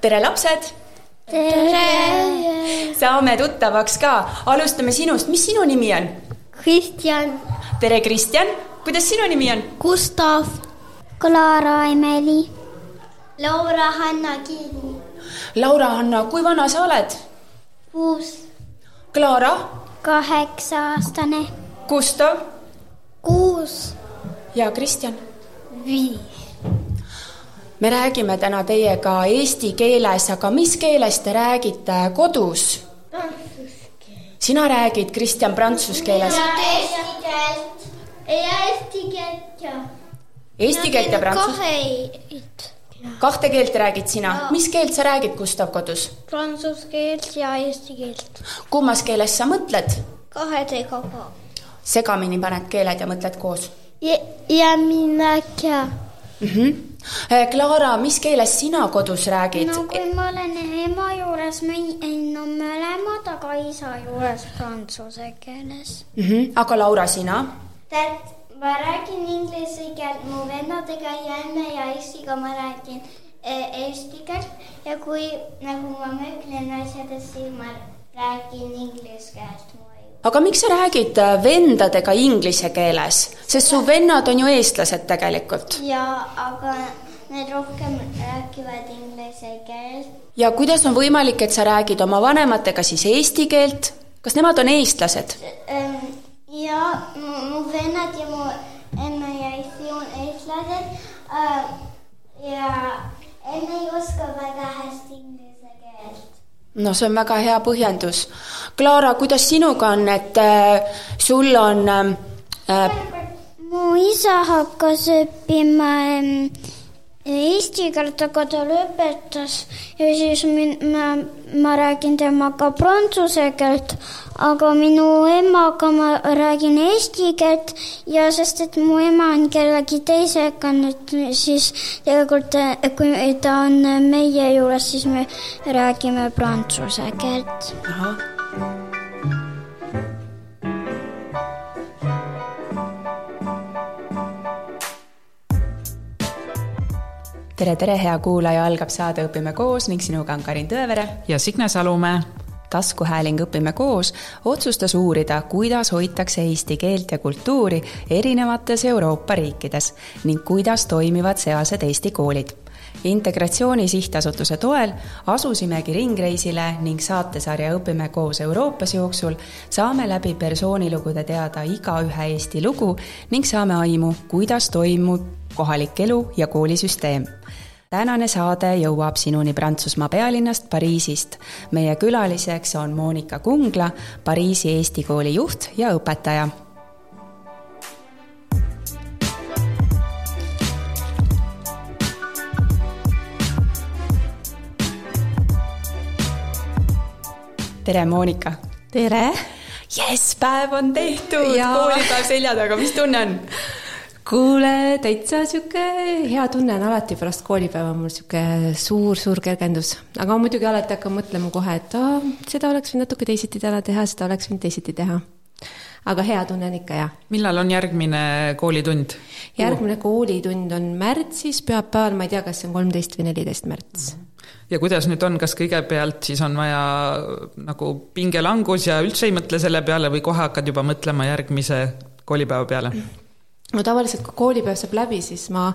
tere, lapsed! tere! saame tuttavaks ka, alustame sinust, mis sinu nimi on? Kristjan. tere, Kristjan, kuidas sinu nimi on? Gustav. Klara Emeli. Laura Hanna Kiili. Laura-Hanna, kui vana sa oled? kuus. Klaara? kaheksa-aastane. Gustav? kuus. ja Kristjan? viis. Me räägime täna teiega eesti keeles, aga mis keeles te räägite kodus? sina räägid, Kristjan, prantsuse keeles? eesti keelt. ja eesti keelt ja. Eesti keelt ja prantsuse? kahte keelt räägid sina, mis keelt sa räägid, Gustav, kodus? Prantsuse keelt ja eesti keelt. kummas keeles sa mõtled? kahedega ka. segamini paned keeled ja mõtled koos? ja mina ka mm. -hmm. Klaara, mis keeles sina kodus räägid? no kui ma olen ema juures, no mõlemad, aga isa juures prantsuse keeles mm. -hmm. aga Laura, sina? tead, ma räägin inglise keelt, mu vennadega ja emme ja isiga ma räägin eh, eesti keelt ja kui nagu ma mõtlen asjadest, siis ma räägin inglise keelt aga miks sa räägid äh, vendadega inglise keeles, sest su vennad on ju eestlased tegelikult? jaa, aga need rohkem räägivad inglise keelt. ja kuidas on võimalik, et sa räägid oma vanematega siis eesti keelt, kas nemad on eestlased? ja mu vennad ja mu emme ja isi on eestlased äh, ja emme ei oska väga hästi inglise keelt no see on väga hea põhjendus. Klaara, kuidas sinuga on, et äh, sul on äh, mu isa hakkas õppima äh, eesti keelt, aga ta lõpetas. Ja siis min, ma, ma räägin temaga prantsuse keelt, aga minu emaga ma räägin eesti keelt. Ja sest, et mu ema on kellegi teisega nüüd, siis tegelikult kui ta on meie juures, siis me räägime prantsuse keelt. Tere, tere, hea kuulaja, algab saade Õpime koos ning sinuga on Karin Tõevere ja Signe Salumäe. taskuhääling Õpime koos otsustas uurida, kuidas hoitakse eesti keelt ja kultuuri erinevates Euroopa riikides ning kuidas toimivad sealsed Eesti koolid. Integratsiooni sihtasutuse toel asusimegi ringreisile ning saatesarja Õpime koos Euroopas jooksul saame läbi persoonilugude teada igaühe Eesti lugu ning saame aimu, kuidas toimub kohalik elu ja koolisüsteem tänane saade jõuab sinuni Prantsusmaa pealinnast Pariisist. meie külaliseks on Monika Kungla, Pariisi Eesti kooli juht ja õpetaja tere, Monika! tere! jess, päev on tehtud, koolipäev selja taga, mis tunne on? Kuule, täitsa sihuke hea tunne on alati pärast koolipäeva mul sihuke suur-suur kergendus, aga muidugi alati hakkan mõtlema kohe, et aa, seda oleks võinud natuke teisiti täna teha, seda oleks võinud teisiti teha. aga hea tunne on ikka, jah. millal on järgmine koolitund? järgmine koolitund on märtsis, pühapäeval, ma ei tea, kas see on kolmteist või neliteist märts ja kuidas nüüd on, kas kõigepealt siis on vaja nagu pingelangus ja üldse ei mõtle selle peale või kohe hakkad juba mõtlema järgmise koolipäeva peale? No tavaliselt, kui koolipäev saab läbi, siis ma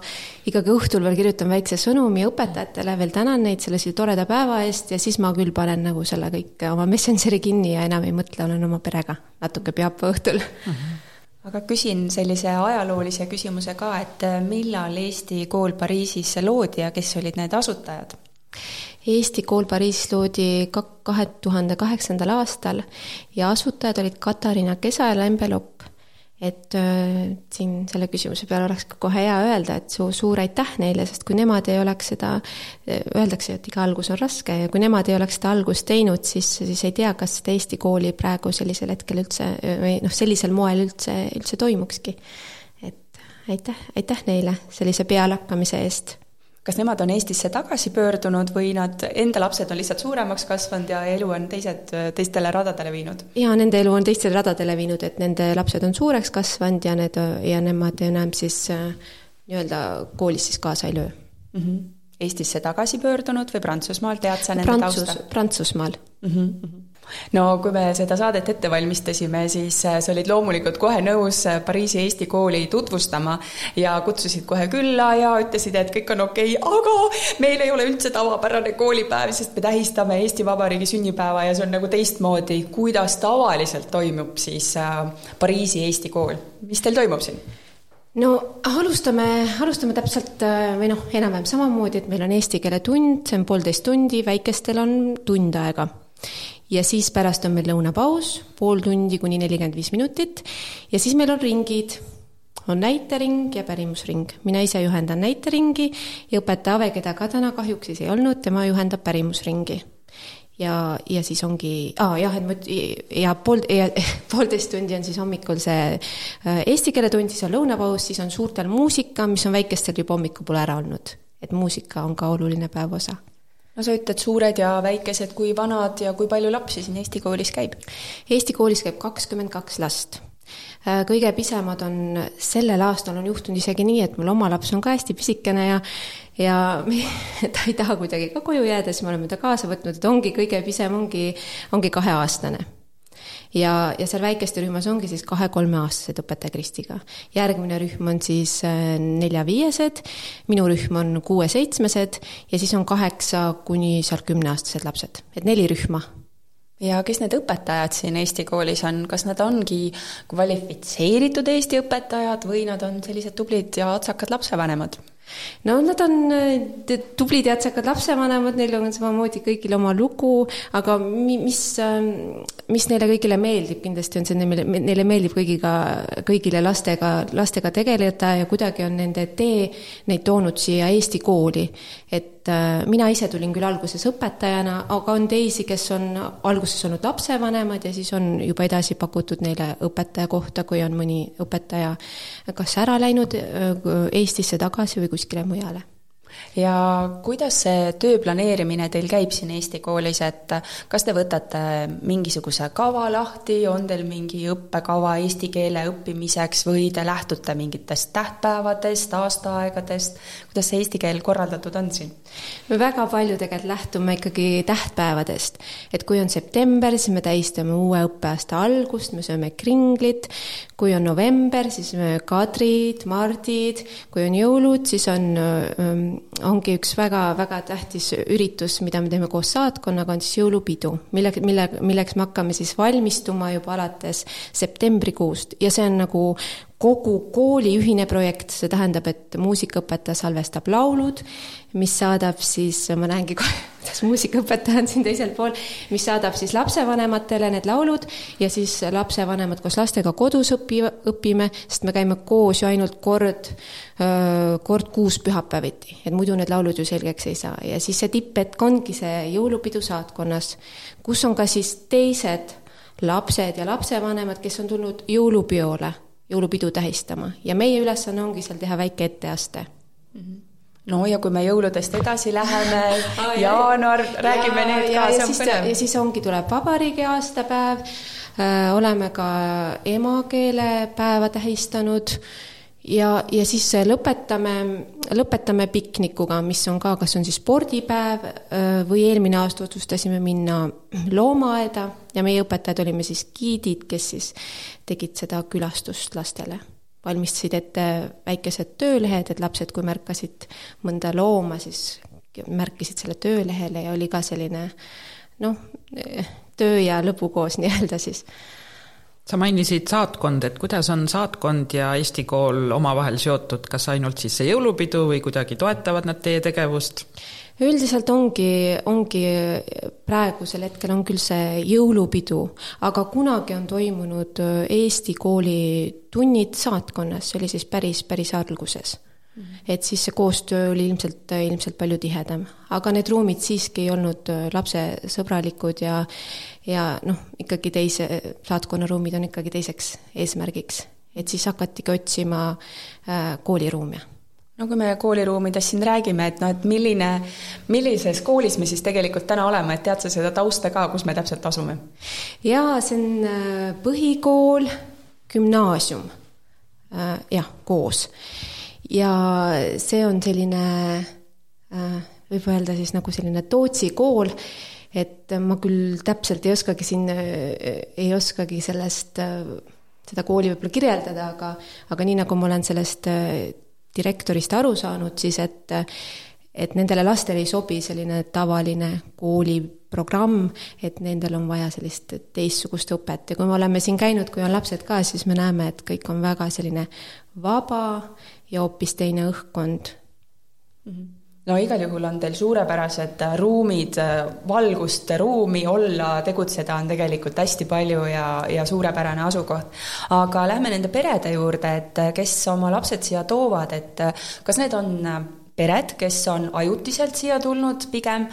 ikkagi õhtul veel kirjutan väikse sõnumi õpetajatele, veel tänan neid selle toreda päeva eest ja siis ma küll panen nagu selle kõik oma Messengeri kinni ja enam ei mõtle, olen oma perega natuke pühapäeva õhtul mm. -hmm aga küsin sellise ajaloolise küsimuse ka, et millal Eesti kool Pariisis loodi ja kes olid need asutajad? Eesti kool Pariisis loodi kahe tuhande kaheksandal aastal ja asutajad olid Katariina Kesa ja Lembe Lopp. Et äh, siin selle küsimuse peale oleks ka kohe hea öelda, et su suur aitäh neile, sest kui nemad ei oleks seda, öeldakse, et iga algus on raske ja kui nemad ei oleks seda algust teinud, siis, siis ei tea, kas seda Eesti kooli praegu sellisel hetkel üldse või noh, sellisel moel üldse, üldse toimukski. et aitäh, aitäh neile sellise pealehakkamise eest kas nemad on Eestisse tagasi pöördunud või nad, enda lapsed on lihtsalt suuremaks kasvanud ja elu on teised, teistele radadele viinud? jaa, nende elu on teistele radadele viinud, et nende lapsed on suureks kasvanud ja need, ja nemad enam siis äh, nii-öelda koolis siis kaasa ei löö mm. -hmm Eestisse tagasi pöördunud või Prantsusmaal, tead sa nende Prantsus, tausta? Prantsusmaal mm. -hmm no kui me seda saadet ette valmistasime, siis äh, sa olid loomulikult kohe nõus äh, Pariisi Eesti kooli tutvustama ja kutsusid kohe külla ja ütlesid, et kõik on okei okay,, aga meil ei ole üldse tavapärane koolipäev, sest me tähistame Eesti Vabariigi sünnipäeva ja see on nagu teistmoodi. kuidas tavaliselt toimub siis äh, Pariisi Eesti kool, mis teil toimub siin? no alustame, alustame täpselt või noh, enam-vähem samamoodi, et meil on eesti keele tund, see on poolteist tundi, väikestel on tund aega ja siis pärast on meil lõunapaus, pool tundi kuni nelikümmend viis minutit ja siis meil on ringid, on näitering ja pärimusring. mina ise juhendan näiteringi ja õpetaja Ave, keda ka täna kahjuks siis ei olnud, tema juhendab pärimusringi. ja, ja siis ongi ah,, jah, et ma, ja pool, poolteist tundi on siis hommikul see äh, eesti keele tund, siis on lõunapaus, siis on suurtel muusika, mis on väikestel juba hommikul ära olnud. et muusika on ka oluline päevosa no sa ütled suured ja väikesed, kui vanad ja kui palju lapsi siin Eesti koolis käib? Eesti koolis käib kakskümmend kaks last. Äh, kõige pisemad on, sellel aastal on juhtunud isegi nii, et mul oma laps on ka hästi pisikene ja ja ta ei taha kuidagi ka koju jääda, siis me oleme ta kaasa võtnud, et ongi kõige pisem, ongi, ongi kaheaastane ja, ja seal väikeste rühmas ongi siis kahe-kolmeaastased õpetaja Kristiga. järgmine rühm on siis äh, nelja-viiesed, minu rühm on kuue-seitsmesed ja siis on kaheksa kuni seal kümneaastased lapsed, et neli rühma ja kes need õpetajad siin Eesti koolis on, kas nad ongi kvalifitseeritud Eesti õpetajad või nad on sellised tublid ja otsakad lapsevanemad? No nad on äh, tublid ja otsakad lapsevanemad, neil on samamoodi kõigil oma lugu, aga mis, ähm, mis neile kõigile meeldib, kindlasti on see, neile meeldib kõigiga, kõigile lastega, lastega tegeleda ja kuidagi on nende tee neid toonud siia Eesti kooli. et et äh, mina ise tulin küll alguses õpetajana, aga on teisi, kes on alguses olnud lapsevanemad ja siis on juba edasi pakutud neile õpetaja kohta, kui on mõni õpetaja kas ära läinud äh, Eestisse tagasi või kuskile mujale ja kuidas see töö planeerimine teil käib siin Eesti koolis, et kas te võtate mingisuguse kava lahti, on teil mingi õppekava eesti keele õppimiseks või te lähtute mingitest tähtpäevadest, aastaaegadest, kuidas see eesti keel korraldatud on siin? Me väga palju tegelikult lähtume ikkagi tähtpäevadest, et kui on september, siis me tähistame uue õppeaasta algust, me sööme kringlit, kui on november, siis me kadrid, mardid, kui on jõulud, siis on ähm, ongi üks väga-väga tähtis üritus, mida me teeme koos saatkonnaga, on siis jõulupidu, mille, mille, milleks me hakkame siis valmistuma juba alates septembrikuust. Ja see on nagu kogu kooli ühine projekt, see tähendab, et muusikaõpetaja salvestab laulud, mis saadab siis, ma näengi kohe, kuidas muusikaõpetaja on siin teisel pool, mis saadab siis lapsevanematele need laulud ja siis lapsevanemad koos lastega kodus õpi, õpime, sest me käime koos ju ainult kord, kord kuus pühapäeviti, et muidu need laulud ju selgeks ei saa. Ja siis see tipphetk ongi see jõulupidu saatkonnas, kus on ka siis teised lapsed ja lapsevanemad, kes on tulnud jõulupeole jõulupidu tähistama. Ja meie ülesanne ongi seal teha väike etteaste. Mm. -hmm no ja kui me jõuludest edasi läheme ah,, jaanuar, räägime ja, need ka, see on põnev. ja siis ongi, tuleb vabariigi aastapäev. Äh,, oleme ka emakeelepäeva tähistanud. äh, ja, ja siis lõpetame, lõpetame piknikuga, mis on ka, kas on siis spordipäev või eelmine aasta otsustasime minna loomaaeda ja meie õpetajad olime siis giidid, kes siis tegid seda külastust lastele. valmistasid ette väikesed töölehed, et lapsed, kui märkasid mõnda looma, siis märkisid selle töölehele ja oli ka selline noh, töö ja lõbu koos nii-öelda siis sa mainisid saatkond, et kuidas on saatkond ja Eesti kool omavahel seotud, kas ainult siis see jõulupidu või kuidagi toetavad nad teie tegevust? üldiselt ongi, ongi praegusel hetkel on küll see jõulupidu, aga kunagi on toimunud Eesti kooli tunnid saatkonnas, see oli siis päris, päris alguses Mhm. et siis see koostöö oli ilmselt, ilmselt palju tihedam. aga need ruumid siiski ei olnud lapsesõbralikud ja ja noh, ikkagi teise, saatkonnaruumid on ikkagi teiseks eesmärgiks. et siis hakatigi otsima äh, kooliruume no kui me kooliruumidest siin räägime, et noh, et milline, millises koolis me siis tegelikult täna oleme, et tead sa seda tausta ka, kus me täpselt asume? jaa, see on äh, põhikool, gümnaasium, jah, koos ja see on selline võib öelda siis nagu selline Tootsi kool, et ma küll täpselt ei oskagi siin, ei oskagi sellest, seda kooli võib-olla kirjeldada, aga, aga nii, nagu ma olen sellest direktorist aru saanud, siis et et nendele lastele ei sobi selline tavaline kooliprogramm, et nendel on vaja sellist teistsugust õpet ja kui me oleme siin käinud, kui on lapsed ka, siis me näeme, et kõik on väga selline vaba ja hoopis teine õhkkond mm. -hmm no igal juhul on teil suurepärased ruumid, valgust, ruumi olla, tegutseda on tegelikult hästi palju ja, ja suurepärane asukoht. aga lähme nende perede juurde, et kes oma lapsed siia toovad, et kas need on pered, kes on ajutiselt siia tulnud pigem,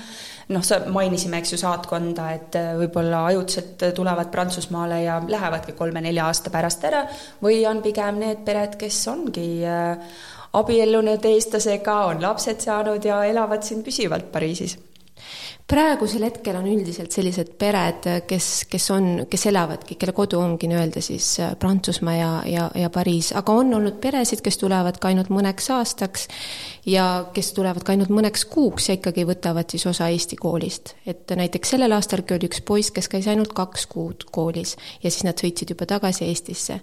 noh, sa mainisime, eks ju, saatkonda, et äh, võib-olla ajutiselt tulevad Prantsusmaale ja lähevadki kolme-nelja aasta pärast ära, või on pigem need pered, kes ongi äh, abiellunud eestlasega, on lapsed saanud ja elavad siin püsivalt Pariisis. Praegusel hetkel on üldiselt sellised pered, kes, kes on, kes elavadki, kelle kodu ongi nii-öelda siis äh, Prantsusmaa ja, ja, ja Pariis, aga on olnud peresid, kes tulevad ka ainult mõneks aastaks ja kes tulevad ka ainult mõneks kuuks ja ikkagi võtavad siis osa Eesti koolist. et näiteks sellel aastalgi oli üks poiss, kes käis ainult kaks kuud koolis ja siis nad sõitsid juba tagasi Eestisse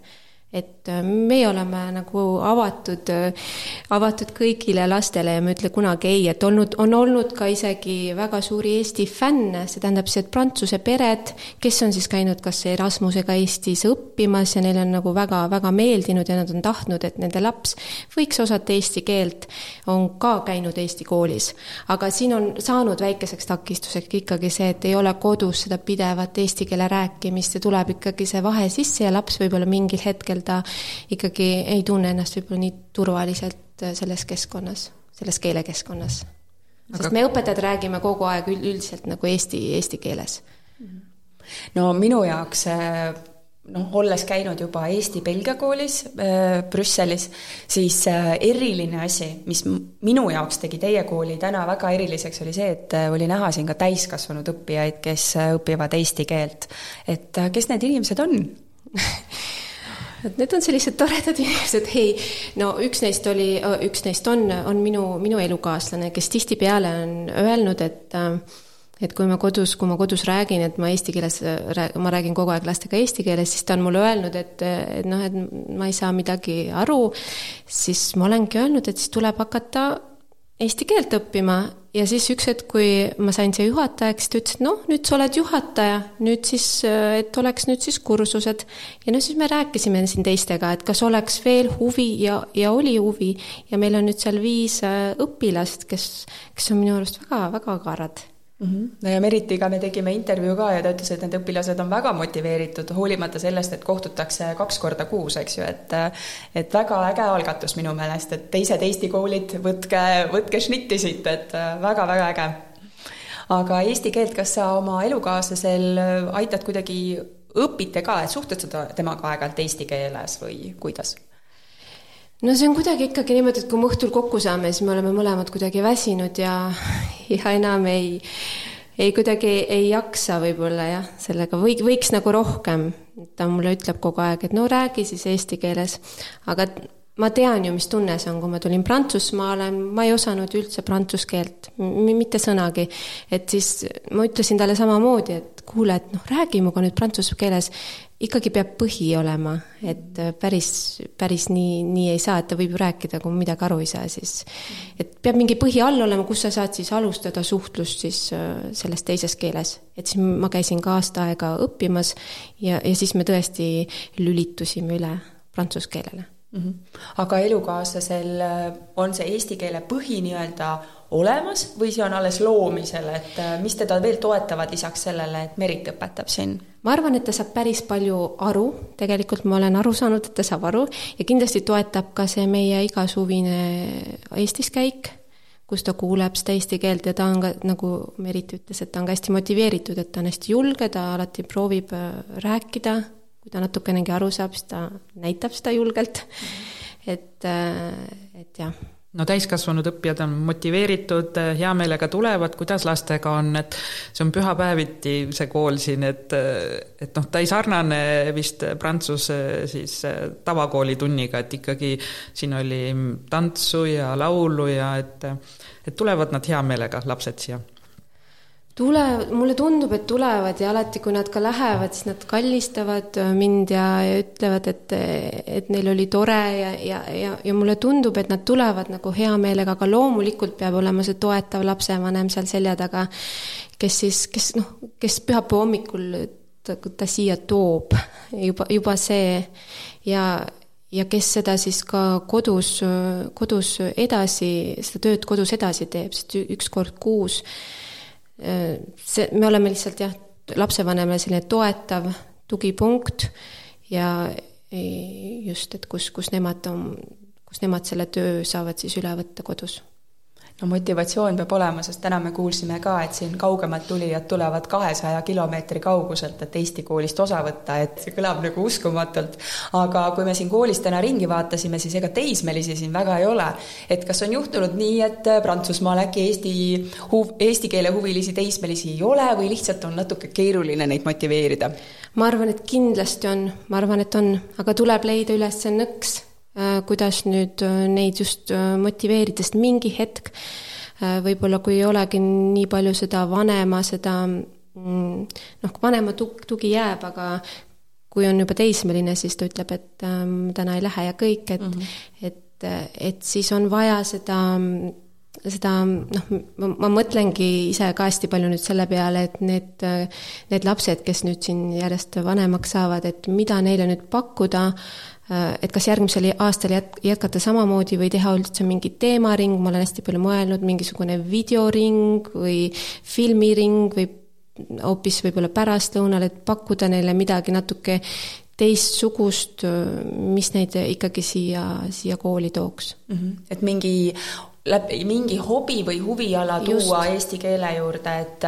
et äh, meie oleme nagu avatud, äh, avatud kõigile lastele ja me ei ütle kunagi ei, et olnud, on olnud ka isegi väga suuri Eesti fänne, see tähendab siis, et prantsuse pered, kes on siis käinud kas Erasmusega Eestis õppimas ja neile on nagu väga-väga meeldinud ja nad on tahtnud, et nende laps võiks osata eesti keelt, on ka käinud Eesti koolis. aga siin on saanud väikeseks takistuseks ikkagi see, et ei ole kodus seda pidevat eesti keele rääkimist ja tuleb ikkagi see vahe sisse ja laps võib-olla mingil hetkel hetkel ta ikkagi ei tunne ennast võib-olla nii turvaliselt äh, selles keskkonnas, selles keelekeskkonnas. sest Aga... me õpetajad räägime kogu aeg üldiselt nagu eesti, eesti keeles. no minu jaoks äh, noh, olles käinud juba Eesti-Belgia koolis äh, Brüsselis, siis äh, eriline asi, mis minu jaoks tegi teie kooli täna väga eriliseks, oli see, et äh, oli näha siin ka täiskasvanud õppijaid, kes äh, õpivad eesti keelt. et kes need inimesed on et need on sellised toredad inimesed, ei, no üks neist oli, üks neist on, on minu, minu elukaaslane, kes tihtipeale on öelnud, et et kui ma kodus, kui ma kodus räägin, et ma eesti keeles, ma räägin kogu aeg lastega eesti keeles, siis ta on mulle öelnud, et, et noh, et ma ei saa midagi aru, siis ma olengi öelnud, et siis tuleb hakata eesti keelt õppima ja siis üks hetk, kui ma sain siia juhatajaks, ta ütles, et noh, nüüd sa oled juhataja, nüüd siis, et oleks nüüd siis kursused. ja no siis me rääkisime siin teistega, et kas oleks veel huvi ja, ja oli huvi ja meil on nüüd seal viis äh, õpilast, kes, kes on minu arust väga-väga kaarad mm. -hmm. no ja Meritiga me tegime intervjuu ka ja ta ütles, et need õpilased on väga motiveeritud, hoolimata sellest, et kohtutakse kaks korda kuus, eks ju, et et väga äge algatus minu meelest, et teised Eesti koolid, võtke, võtke šnitti siit, et väga-väga äge. aga eesti keelt, kas sa oma elukaaslasel aitad kuidagi, õpite ka, et suhtled sa temaga aeg-ajalt eesti keeles või kuidas? No see on kuidagi ikkagi niimoodi, et kui me õhtul kokku saame, siis me oleme mõlemad kuidagi väsinud ja, ja enam ei, ei kuidagi ei jaksa võib-olla jah, sellega või, võiks nagu rohkem. ta mulle ütleb kogu aeg, et no räägi siis eesti keeles, aga ma tean ju, mis tunne see on, kui ma tulin Prantsusmaale, ma ei osanud üldse prantsuse keelt, mitte sõnagi. et siis ma ütlesin talle samamoodi, et kuule, et noh, räägi minuga nüüd prantsuse keeles ikkagi peab põhi olema, et päris, päris nii, nii ei saa, et ta võib ju rääkida, kui midagi aru ei saa, siis et peab mingi põhi all olema, kus sa saad siis alustada suhtlust siis äh, selles teises keeles. et siis ma käisin ka aasta aega õppimas ja, ja siis me tõesti lülitusime üle prantsuse keelele mm. -hmm. aga elukaaslasel äh, on see eesti keele põhi nii-öelda olemas või see on alles loomisel, et äh, mis teda veel toetavad lisaks sellele, et Merit õpetab siin? ma arvan, et ta saab päris palju aru, tegelikult ma olen aru saanud, et ta saab aru ja kindlasti toetab ka see meie igasuvine Eestis käik, kus ta kuuleb seda eesti keelt ja ta on ka, nagu Merit ütles, et ta on ka hästi motiveeritud, et ta on hästi julge, ta alati proovib äh, rääkida, kui ta natukenegi aru saab, siis ta näitab seda julgelt. et, äh, et jah. No täiskasvanud õppijad on motiveeritud, hea meelega tulevad, kuidas lastega on, et see on pühapäeviti, see kool siin, et, et noh, ta ei sarnane vist Prantsuse siis tavakooli tunniga, et ikkagi siin oli tantsu ja laulu ja et, et tulevad nad hea meelega, lapsed siia tulevad, mulle tundub, et tulevad ja alati, kui nad ka lähevad, siis nad kallistavad mind ja, ja ütlevad, et, et neil oli tore ja, ja, ja, ja mulle tundub, et nad tulevad nagu hea meelega, aga loomulikult peab olema see toetav lapsevanem seal selja taga, kes siis, kes noh, kes pühapäeva hommikul ta, ta siia toob, juba, juba see. Ja, ja kes seda siis ka kodus, kodus edasi, seda tööd kodus edasi teeb, sest üks kord kuus see, me oleme lihtsalt jah, lapsevanemale selline toetav tugipunkt ja just, et kus, kus nemad on, kus nemad selle töö saavad siis üle võtta kodus no motivatsioon peab olema, sest täna me kuulsime ka, et siin kaugemalt tulijad tulevad kahesaja kilomeetri kauguselt, et Eesti koolist osa võtta, et see kõlab nagu uskumatult. aga kui me siin koolis täna ringi vaatasime, siis ega teismelisi siin väga ei ole. et kas on juhtunud nii, et Prantsusmaal äkki eesti huv, eesti keele huvilisi teismelisi ei ole või lihtsalt on natuke keeruline neid motiveerida? ma arvan, et kindlasti on, ma arvan, et on, aga tuleb leida üles see nõks kuidas nüüd äh, neid just äh, motiveerida, sest mingi hetk võib-olla kui ei olegi nii palju seda vanema, seda mm, noh, vanema tug-, tugi jääb, aga kui on juba teismeline, siis ta ütleb, et ähm, täna ei lähe ja kõik, et mm, -hmm. et, et siis on vaja seda seda noh, ma mõtlengi ise ka hästi palju nüüd selle peale, et need, need lapsed, kes nüüd siin järjest vanemaks saavad, et mida neile nüüd pakkuda äh, Äh, et kas järgmisel aastal jät-, jätkata samamoodi või teha üldse mingi teemaring, ma olen hästi palju mõelnud, mingisugune videoring või filmiring või hoopis võib-olla pärastlõunal, et pakkuda neile midagi natuke teistsugust, mis neid ikkagi siia, siia kooli tooks mm. -hmm. et mingi läbi mingi hobi või huviala tuua Just. eesti keele juurde, et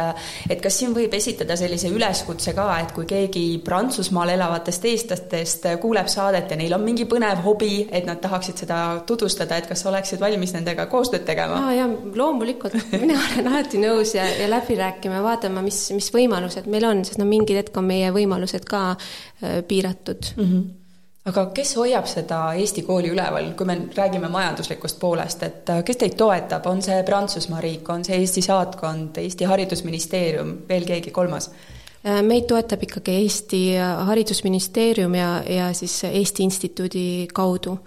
et kas siin võib esitada sellise üleskutse ka, et kui keegi Prantsusmaal elavatest eestlastest kuuleb saadet ja neil on mingi põnev hobi, et nad tahaksid seda tutvustada, et kas oleksid valmis nendega koostööd tegema? aa jaa, loomulikult, mina olen alati nõus ja, ja läbi rääkima, vaatama, mis, mis võimalused meil on, sest no mingi hetk on meie võimalused ka äh, piiratud mm. -hmm aga kes hoiab seda Eesti kooli üleval, kui me räägime majanduslikust poolest, et äh, kes teid toetab, on see Prantsusmaa riik, on see Eesti saatkond, Eesti Haridusministeerium, veel keegi kolmas? Äh, meid toetab ikkagi Eesti Haridusministeerium ja, ja siis Eesti Instituudi kaudu.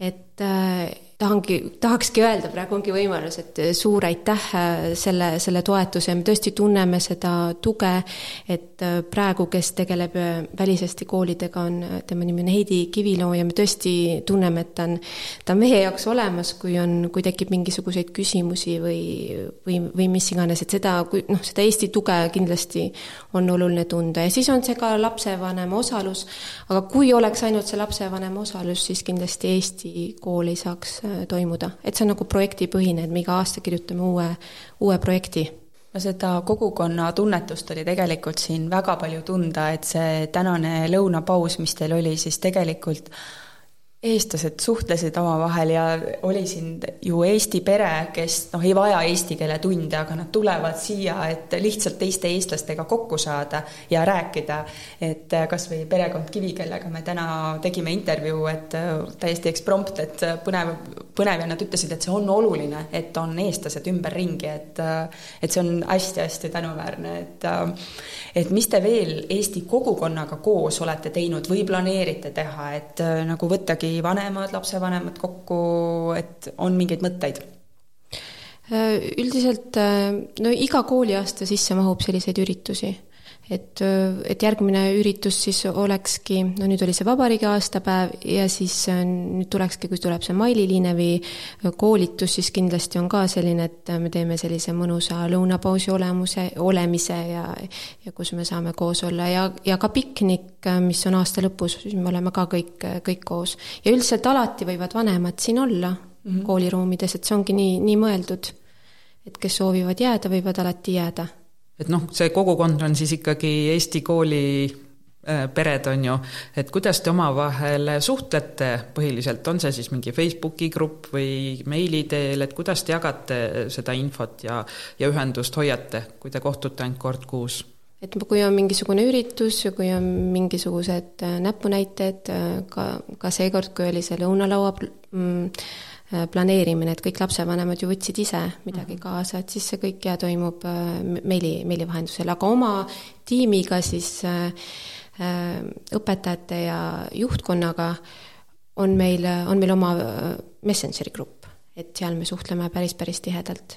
et äh, tahangi, tahakski öelda, praegu ongi võimalus, et suur aitäh äh, selle, selle toetuse, me tõesti tunneme seda tuge, et äh, praegu, kes tegeleb väliseesti koolidega, on, tema nimi on Heidi Kiviloo ja me tõesti tunneme, et ta on, ta on meie jaoks olemas, kui on, kui tekib mingisuguseid küsimusi või, või, või mis iganes, et seda, kui noh, seda Eesti tuge kindlasti on oluline tunda. Ja siis on see ka lapsevanema osalus, aga kui oleks ainult see lapsevanema osalus, siis kindlasti Eesti kool ei saaks toimuda, et see on nagu projektipõhine, et me iga aasta kirjutame uue, uue projekti. No seda kogukonna tunnetust oli tegelikult siin väga palju tunda, et see tänane lõunapaus, mis teil oli, siis tegelikult eestlased suhtlesid omavahel ja oli siin ju Eesti pere, kes noh, ei vaja eesti keele tunde, aga nad tulevad siia, et lihtsalt teiste eestlastega kokku saada ja rääkida. et kas või perekond Kivi, kellega me täna tegime intervjuu, et täiesti eksprompt, et põnev, põnev ja nad ütlesid, et see on oluline, et on eestlased ümberringi, et et see on hästi-hästi tänuväärne, et et mis te veel Eesti kogukonnaga koos olete teinud või planeerite teha, et nagu võttagi vanemad, lapsevanemad kokku, et on mingeid mõtteid? üldiselt no iga kooliaasta sisse mahub selliseid üritusi et, et järgmine üritus siis olekski, no nüüd oli see vabariigi aastapäev ja siis äh, nüüd tulekski, kui tuleb see Maili Liinevi koolitus, siis kindlasti on ka selline, et me teeme sellise mõnusa lõunapausi olemuse, olemise ja ja kus me saame koos olla ja, ja ka piknik, mis on aasta lõpus, siis me oleme ka kõik, kõik koos. ja üldiselt alati võivad vanemad siin olla mm -hmm. kooliruumides, et see ongi nii, nii mõeldud. et kes soovivad jääda, võivad alati jääda et noh, see kogukond on siis ikkagi Eesti kooli Äh, pered, on ju, et kuidas te omavahel suhtlete põhiliselt, on see siis mingi Facebooki grupp või meili teel, et kuidas te jagate seda infot ja, ja ühendust hoiate, kui te kohtute ainult kord kuus? et kui on mingisugune üritus ja kui on mingisugused äh, näpunäited, äh, ka, ka seekord, kui oli see lõunalaua mm, planeerimine, et kõik lapsevanemad ju võtsid ise midagi mhm. kaasa, et siis see kõik ja toimub meili, meili vahendusel, aga oma tiimiga siis äh, Äh, õpetajate ja juhtkonnaga on meil, on meil oma äh, Messengeri grupp, et seal me suhtleme päris, päris tihedalt.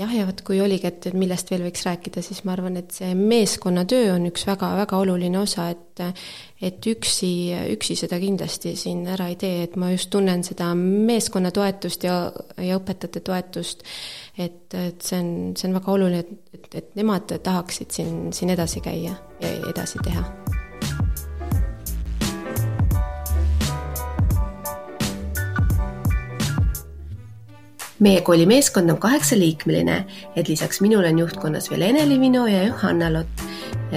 jah, ja vot kui oligi, et, et millest veel võiks rääkida, siis ma arvan, et see meeskonnatöö on üks väga-väga oluline osa, et et üksi, üksi seda kindlasti siin ära ei tee, et ma just tunnen seda meeskonna toetust ja, ja õpetajate toetust et, et see on, see on väga oluline, et, et, et nemad tahaksid siin, siin edasi käia ja edasi teha. Meie kooli meeskond on kaheksaliikmeline, et lisaks minule on juhtkonnas veel Ene-Li Vino ja Johanna Lott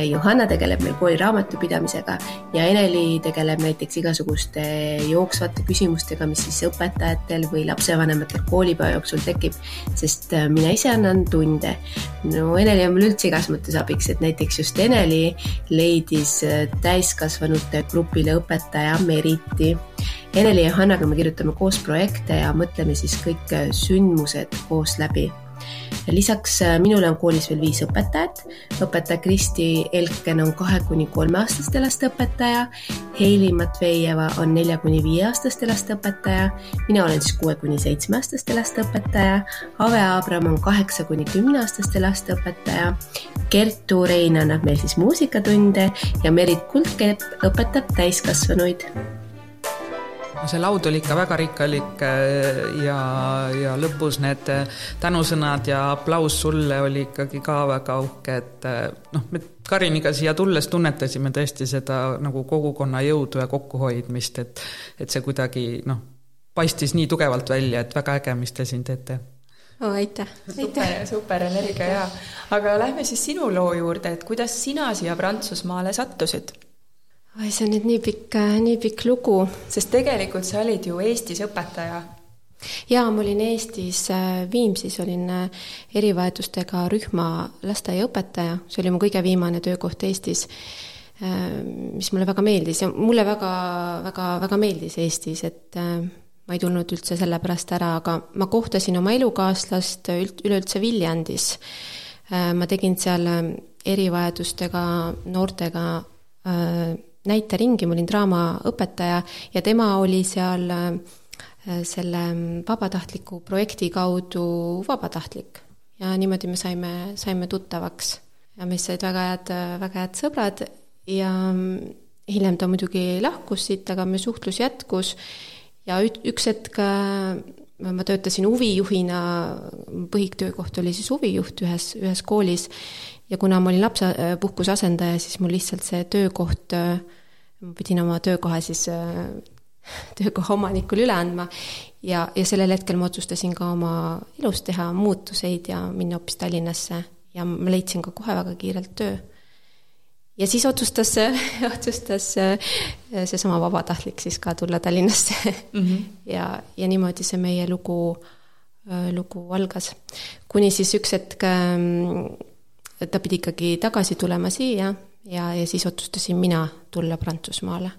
Johanna tegeleb meil kooli raamatupidamisega ja Eneli tegeleb näiteks igasuguste jooksvate küsimustega, mis siis õpetajatel või lapsevanematel koolipäeva jooksul tekib, sest äh, mina ise annan tunde. no Eneli on mul üldse igas mõttes abiks, et näiteks just Eneli leidis äh, täiskasvanute grupile õpetaja Meriti Eneli ja Hannaga me kirjutame koos projekte ja mõtleme siis kõik äh, sündmused koos läbi lisaks äh, minule on koolis veel viis õpetajat. õpetaja Kristi Elken on kahe kuni kolmeaastaste laste õpetaja, Heili Matvejeva on nelja kuni viieaastaste laste õpetaja, mina olen siis kuue kuni seitsmeaastaste laste õpetaja, Ave Abram on kaheksa kuni kümneaastaste laste õpetaja, Kertu Rein annab meil siis muusikatunde ja Merit Kuldkepp õpetab täiskasvanuid no see laud oli ikka väga rikkalik äh, ja, ja lõpus need äh, tänusõnad ja aplaus sulle oli ikkagi ka väga uhke, et äh, noh, me Kariniga siia tulles tunnetasime tõesti seda nagu kogukonna jõudu ja kokkuhoidmist, et et see kuidagi noh, paistis nii tugevalt välja, et väga äge, mis te siin teete oh,. aitäh! super, super energia ja, aga lähme siis sinu loo juurde, et kuidas sina siia Prantsusmaale sattusid? Oi, see on nüüd nii pikk, äh, nii pikk lugu. sest tegelikult sa olid ju Eestis õpetaja. jaa, ma olin Eestis äh, Viimsis, olin äh, erivajadustega rühma lasteaiaõpetaja, see oli mu kõige viimane töökoht Eestis, mis mulle väga meeldis ja mulle väga, väga, väga meeldis Eestis, et ma ei tulnud üldse sellepärast ära, aga ma kohtasin oma elukaaslast üleüldse Viljandis. ma tegin seal erivajadustega noortega näiteringi, ma olin draamaõpetaja ja tema oli seal äh, selle vabatahtliku projekti kaudu vabatahtlik. ja niimoodi me saime, saime tuttavaks. Ja meist said väga head, väga head sõbrad ja mm, hiljem ta muidugi lahkus siit, aga meie suhtlus jätkus. Ja üks hetk äh, ma töötasin huvijuhina, põhitöökoht oli siis huvijuht ühes, ühes koolis ja kuna ma olin lapsepuhkuse asendaja, siis mul lihtsalt see töökoht, ma pidin oma töökoha siis töökoha omanikule üle andma ja, ja sellel hetkel ma otsustasin ka oma elus teha muutuseid ja minna hoopis Tallinnasse ja ma leidsin ka kohe väga kiirelt töö. ja siis otsustas, otsustas seesama vabatahtlik siis ka tulla Tallinnasse mm. -hmm. ja, ja niimoodi see meie lugu, lugu algas. kuni siis üks hetk ta pidi ikkagi tagasi tulema siia ja, ja siis otsustasin mina tulla Prantsusmaale.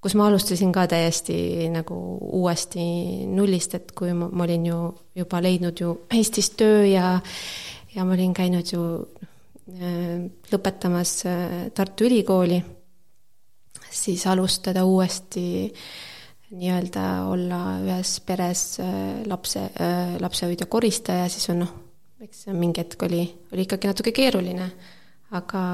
kus ma alustasin ka täiesti nagu uuesti nullist, et kui ma, ma olin ju juba leidnud ju Eestis töö ja ja ma olin käinud ju äh, lõpetamas äh, Tartu Ülikooli, siis alustada uuesti nii-öelda olla ühes peres äh, lapse, lapsehoidja koristaja, siis on noh, eks mingi hetk oli, oli ikkagi natuke keeruline, aga,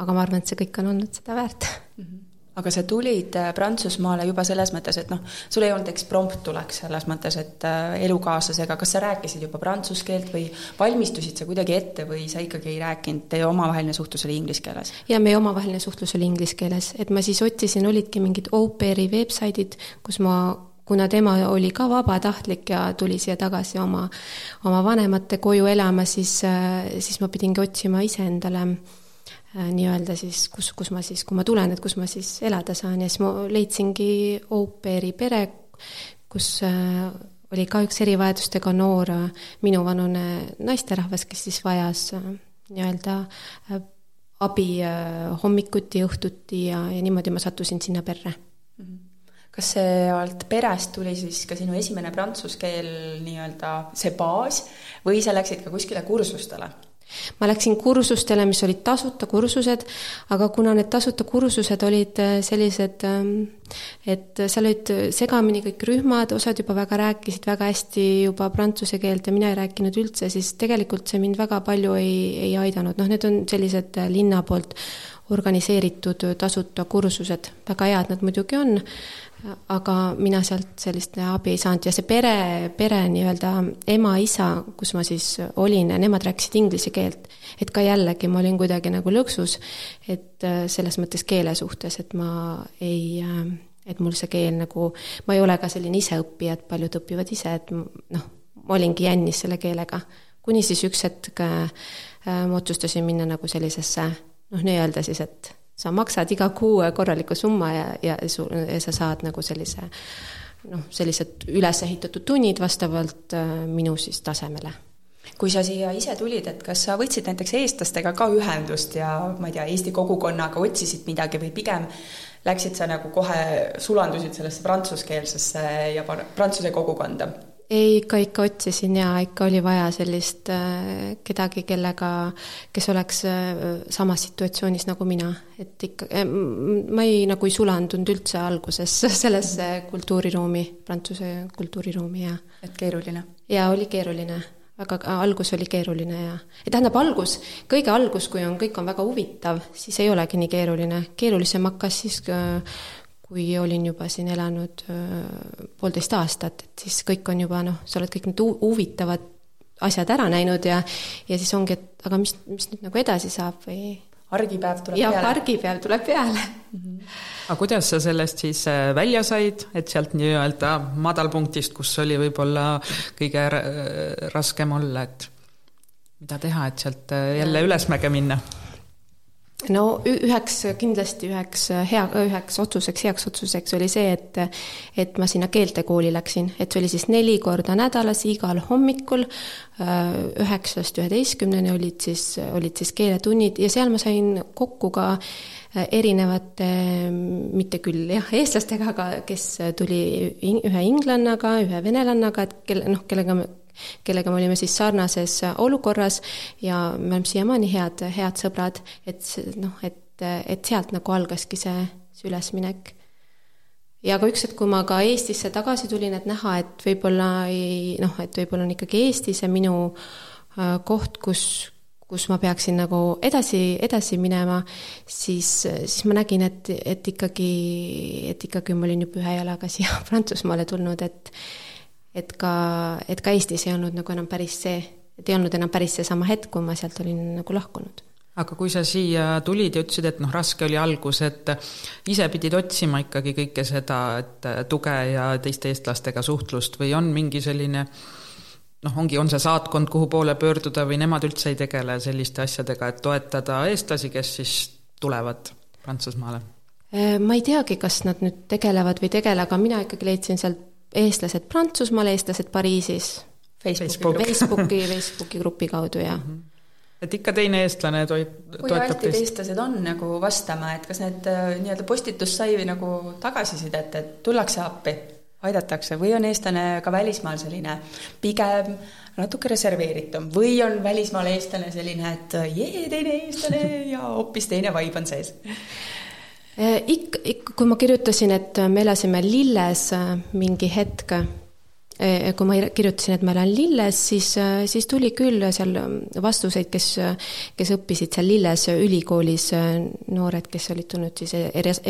aga ma arvan, et see kõik on olnud seda väärt mm. -hmm aga sa tulid äh, Prantsusmaale juba selles mõttes, et noh, sul ei olnud eksprompt-tulek selles mõttes, et äh, elukaaslasega, kas sa rääkisid juba prantsuse keelt või valmistusid sa kuidagi ette või sa ikkagi ei rääkinud, teie omavaheline suhtlus oli inglise keeles? jaa, meie omavaheline suhtlus oli inglise keeles, et ma siis otsisin, olidki mingid au pair'i veebsaidid, kus ma kuna tema oli ka vabatahtlik ja tuli siia tagasi oma, oma vanemate koju elama, siis, siis ma pidingi otsima iseendale nii-öelda siis, kus, kus ma siis, kui ma tulen, et kus ma siis elada saan. Ja siis ma leidsingi au pair'i pere, kus oli ka üks erivajadustega noor minuvanune naisterahvas, kes siis vajas nii-öelda abi hommikuti, õhtuti ja, ja niimoodi ma sattusin sinna perre kas sealt perest tuli siis ka sinu esimene prantsuse keel nii-öelda see baas või sa läksid ka kuskile kursustele? ma läksin kursustele, mis olid tasuta kursused, aga kuna need tasuta kursused olid äh, sellised, ähm, et seal olid segamini kõik rühmad, osad juba väga rääkisid väga hästi juba prantsuse keelt ja mina ei rääkinud üldse, siis tegelikult see mind väga palju ei, ei aidanud, noh, need on sellised äh, linna poolt organiseeritud tasuta kursused, väga head nad muidugi on, aga mina sealt sellist abi ei saanud ja see pere, pere nii-öelda ema-isa, kus ma siis olin, nemad rääkisid inglise keelt. et ka jällegi ma olin kuidagi nagu lõksus, et äh, selles mõttes keele suhtes, et ma ei, äh, et mul see keel nagu, ma ei ole ka selline iseõppija, et paljud õpivad ise, et noh, ma olingi jännis selle keelega. kuni siis üks hetk äh, ma otsustasin minna nagu sellisesse noh, nii-öelda siis, et sa maksad iga kuu korraliku summa ja, ja su, ja sa saad nagu sellise noh, sellised üles ehitatud tunnid vastavalt äh, minu siis tasemele kui sa siia ise tulid, et kas sa võtsid näiteks eestlastega ka ühendust ja ma ei tea, Eesti kogukonnaga otsisid midagi või pigem läksid sa nagu kohe, sulandusid sellesse prantsuskeelsesse ja prantsuse kogukonda? Ei, ikka, ikka otsisin ja ikka oli vaja sellist äh, kedagi, kellega, kes oleks äh, samas situatsioonis nagu mina, et ikka, äh, ma ei, nagu ei sulandunud üldse alguses sellesse kultuuriruumi, prantsuse kultuuriruumi ja. et keeruline? jaa, oli keeruline väga, algus oli keeruline ja, tähendab, algus, kõige algus, kui on, kõik on väga huvitav, siis ei olegi nii keeruline, keerulisem hakkas siis kui olin juba siin elanud poolteist aastat, et siis kõik on juba noh, sa oled kõik need huvitavad asjad ära näinud ja, ja siis ongi, et aga mis, mis nüüd nagu edasi saab või. argipäev tuleb ja, peale. argipäev tuleb peale mm. -hmm. aga kuidas sa sellest siis äh, välja said, et sealt nii-öelda madalpunktist, kus oli võib-olla kõige raskem olla, et mida teha, et sealt äh, jälle ülesmäge minna? No üheks, kindlasti üheks hea, üheks otsuseks, heaks otsuseks oli see, et et ma sinna keeltekooli läksin, et see oli siis neli korda nädalas, igal hommikul üheksast üheteistkümneni olid siis, olid siis keeletunnid ja seal ma sain kokku ka erinevate, mitte küll jah, eestlastega, aga kes tuli ühe inglannaga, ühe venelannaga, et kelle, noh, kellega me kellega me olime siis sarnases olukorras ja me oleme siiamaani head, head sõbrad, et noh, et, et sealt nagu algaski see, see ülesminek. ja ka üks hetk, kui ma ka Eestisse tagasi tulin, et näha, et võib-olla ei noh, et võib-olla on ikkagi Eesti see minu äh, koht, kus, kus ma peaksin nagu edasi, edasi minema, siis, siis ma nägin, et, et ikkagi, et ikkagi ma olin juba ühe jalaga siia Prantsusmaale tulnud, et et ka, et ka Eestis ei olnud nagu enam päris see, et ei olnud enam päris seesama hetk, kui ma sealt olin nagu lahkunud aga kui sa siia tulid ja ütlesid, et noh, raske oli algus, et ise pidid otsima ikkagi kõike seda, et tuge ja teiste eestlastega suhtlust või on mingi selline noh, ongi, on see saatkond, kuhu poole pöörduda või nemad üldse ei tegele selliste asjadega, et toetada eestlasi, kes siis tulevad Prantsusmaale? ma ei teagi, kas nad nüüd tegelevad või ei tegele, aga mina ikkagi leidsin sealt eestlased Prantsusmaal, eestlased Pariisis. Facebooki, Facebooki, Facebooki grupi kaudu ja mm. -hmm et ikka teine eestlane toib, kui altid eestlased on nagu vastama, et kas need äh, nii-öelda postitus sai nagu tagasisidet, et tullakse appi, aidatakse. Või on eestlane ka välismaal selline pigem natuke reserveeritum. Või on välismaal eestlane selline, et jee, teine eestlane ja hoopis teine vibe on sees ikka, ikka, kui ma kirjutasin, et me elasime Lilles äh, mingi hetk, äh, kui ma kirjutasin, et ma elan Lilles, siis, siis tuli küll seal vastuseid, kes, kes õppisid seal Lilles ülikoolis, noored, kes olid tulnud siis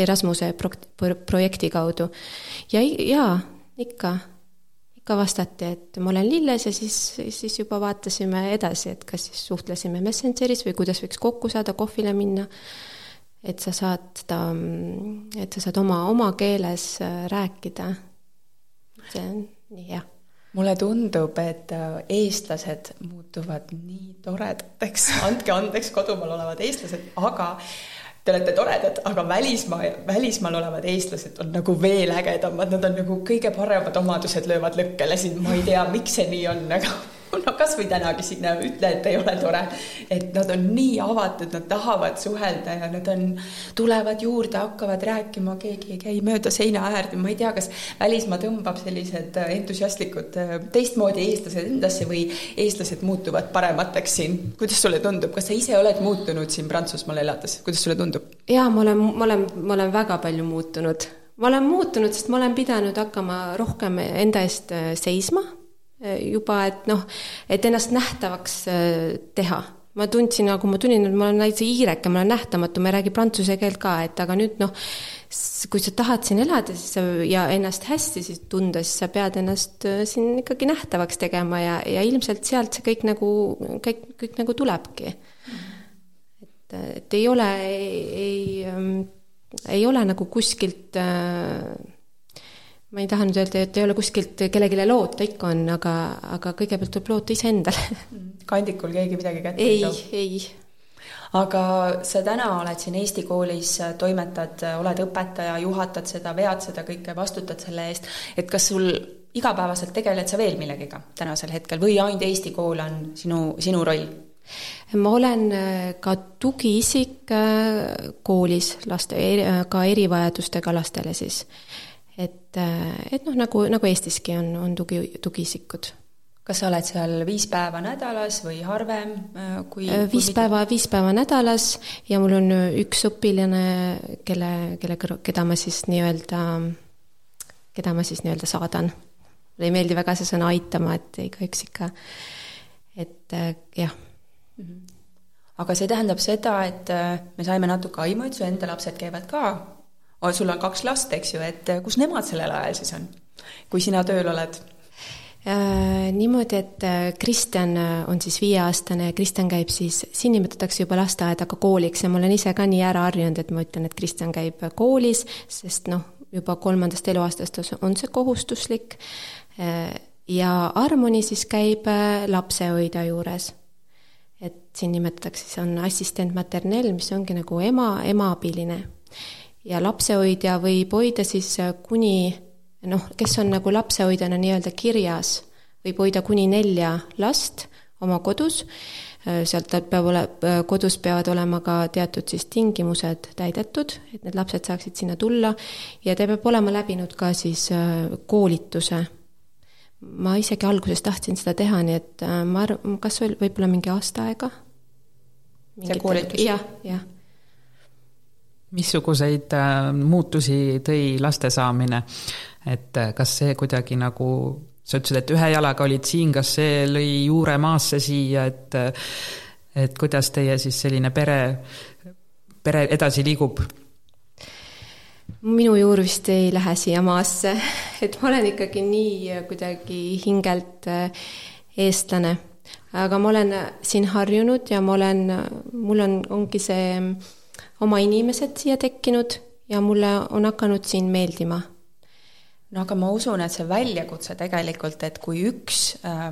Erasmuse pro-, projekti kaudu. ja, jaa, ikka, ikka vastati, et ma olen Lilles ja siis, siis juba vaatasime edasi, et kas siis suhtlesime Messengeris või kuidas võiks kokku saada, kohvile minna et sa saad seda, et sa saad oma, oma keeles äh, rääkida. see on nii hea. mulle tundub, et äh, eestlased muutuvad nii toredateks, andke andeks kodumaal olevad eestlased, aga te olete toredad, aga välismaa, välismaal olevad eestlased on nagu veel ägedamad, nad on nagu kõige paremad omadused löövad lõkkele siin, ma ei tea, miks see nii on, aga no kasvõi tänagi sinna ütle, et ei ole tore. et nad on nii avatud, nad tahavad suhelda ja nad on, tulevad juurde, hakkavad rääkima, keegi ei käi mööda seina äärde, ma ei tea, kas välismaa tõmbab sellised entusiastlikud teistmoodi eestlased endasse või eestlased muutuvad paremateks siin. kuidas sulle tundub, kas sa ise oled muutunud siin Prantsusmaal elades, kuidas sulle tundub? jaa, ma olen, ma olen, ma olen väga palju muutunud ma olen muutunud, sest ma olen pidanud hakkama rohkem enda eest seisma juba, et noh, et ennast nähtavaks äh, teha. ma tundsin, nagu ma tulin, et ma olen näiteks hiireke, ma olen nähtamatu, ma ei räägi prantsuse keelt ka, et aga nüüd noh, kui sa tahad siin elada, siis sa ja ennast hästi siis tunda, siis sa pead ennast äh, siin ikkagi nähtavaks tegema ja, ja ilmselt sealt see kõik nagu, kõik, kõik nagu tulebki. et, et ei ole, ei, ei, ähm, ei ole nagu kuskilt äh, ma ei taha nüüd öelda, et ei ole kuskilt kellelegi loota, ikka on, aga, aga kõigepealt tuleb loota iseendale. kandikul keegi midagi kätte ei too? ei. aga sa täna oled siin Eesti koolis, toimetad, oled õpetaja, juhatad seda, vead seda kõike, vastutad selle eest, et kas sul igapäevaselt tegeled sa veel millegiga tänasel hetkel või ainult Eesti kool on sinu, sinu roll? ma olen äh, ka tugiisik äh, koolis laste, ka erivajadustega lastele siis et, äh, et noh, nagu, nagu Eestiski on, on tugi, tugiisikud. kas sa oled seal viis päeva nädalas või harvem, äh, kui äh, viis kui... päeva, viis päeva nädalas ja mul on üks õpilane, kelle, kelle keda ma siis nii-öelda, keda ma siis nii-öelda saadan. mulle ei meeldi väga see sõna aitama, et igaüks ikka, et jah mm. -hmm. aga see tähendab seda, et me saime natuke aimu, et su enda lapsed käivad ka sul on kaks last, eks ju, et kus nemad sellel ajal siis on, kui sina tööl oled? Äh, niimoodi, et äh, Kristjan äh, on siis viieaastane ja Kristjan käib siis, siin nimetatakse juba lasteaeda ka kooliks ja ma olen ise ka nii ära harjunud, et ma ütlen, et Kristjan käib koolis, sest noh, juba kolmandast eluaastast on see kohustuslik. ja Armoni siis käib lapsehoidja juures. et siin nimetatakse, siis on assistent maternell, mis ongi nagu ema, emaabiline ja lapsehoidja võib hoida siis äh, kuni noh, kes on nagu lapsehoidjana nii-öelda kirjas, võib hoida kuni nelja last oma kodus, äh, sealt peab ole, äh, kodus peavad olema ka teatud siis tingimused täidetud, et need lapsed saaksid sinna tulla ja ta peab olema läbinud ka siis koolituse. ma isegi alguses tahtsin seda teha, nii et ma arvan, kas võib-olla mingi aasta aega. jah, jah missuguseid äh, muutusi tõi laste saamine, et äh, kas see kuidagi nagu, sa ütlesid, et ühe jalaga olid siin, kas see lõi juure maasse siia, et äh, et kuidas teie siis selline pere, pere edasi liigub? minu juur vist ei lähe siia maasse, et ma olen ikkagi nii kuidagi hingelt eestlane. aga ma olen siin harjunud ja ma olen, mul on, ongi see oma inimesed siia tekkinud ja mulle on hakanud siin meeldima. no aga ma usun, et see väljakutse tegelikult, et kui üks äh,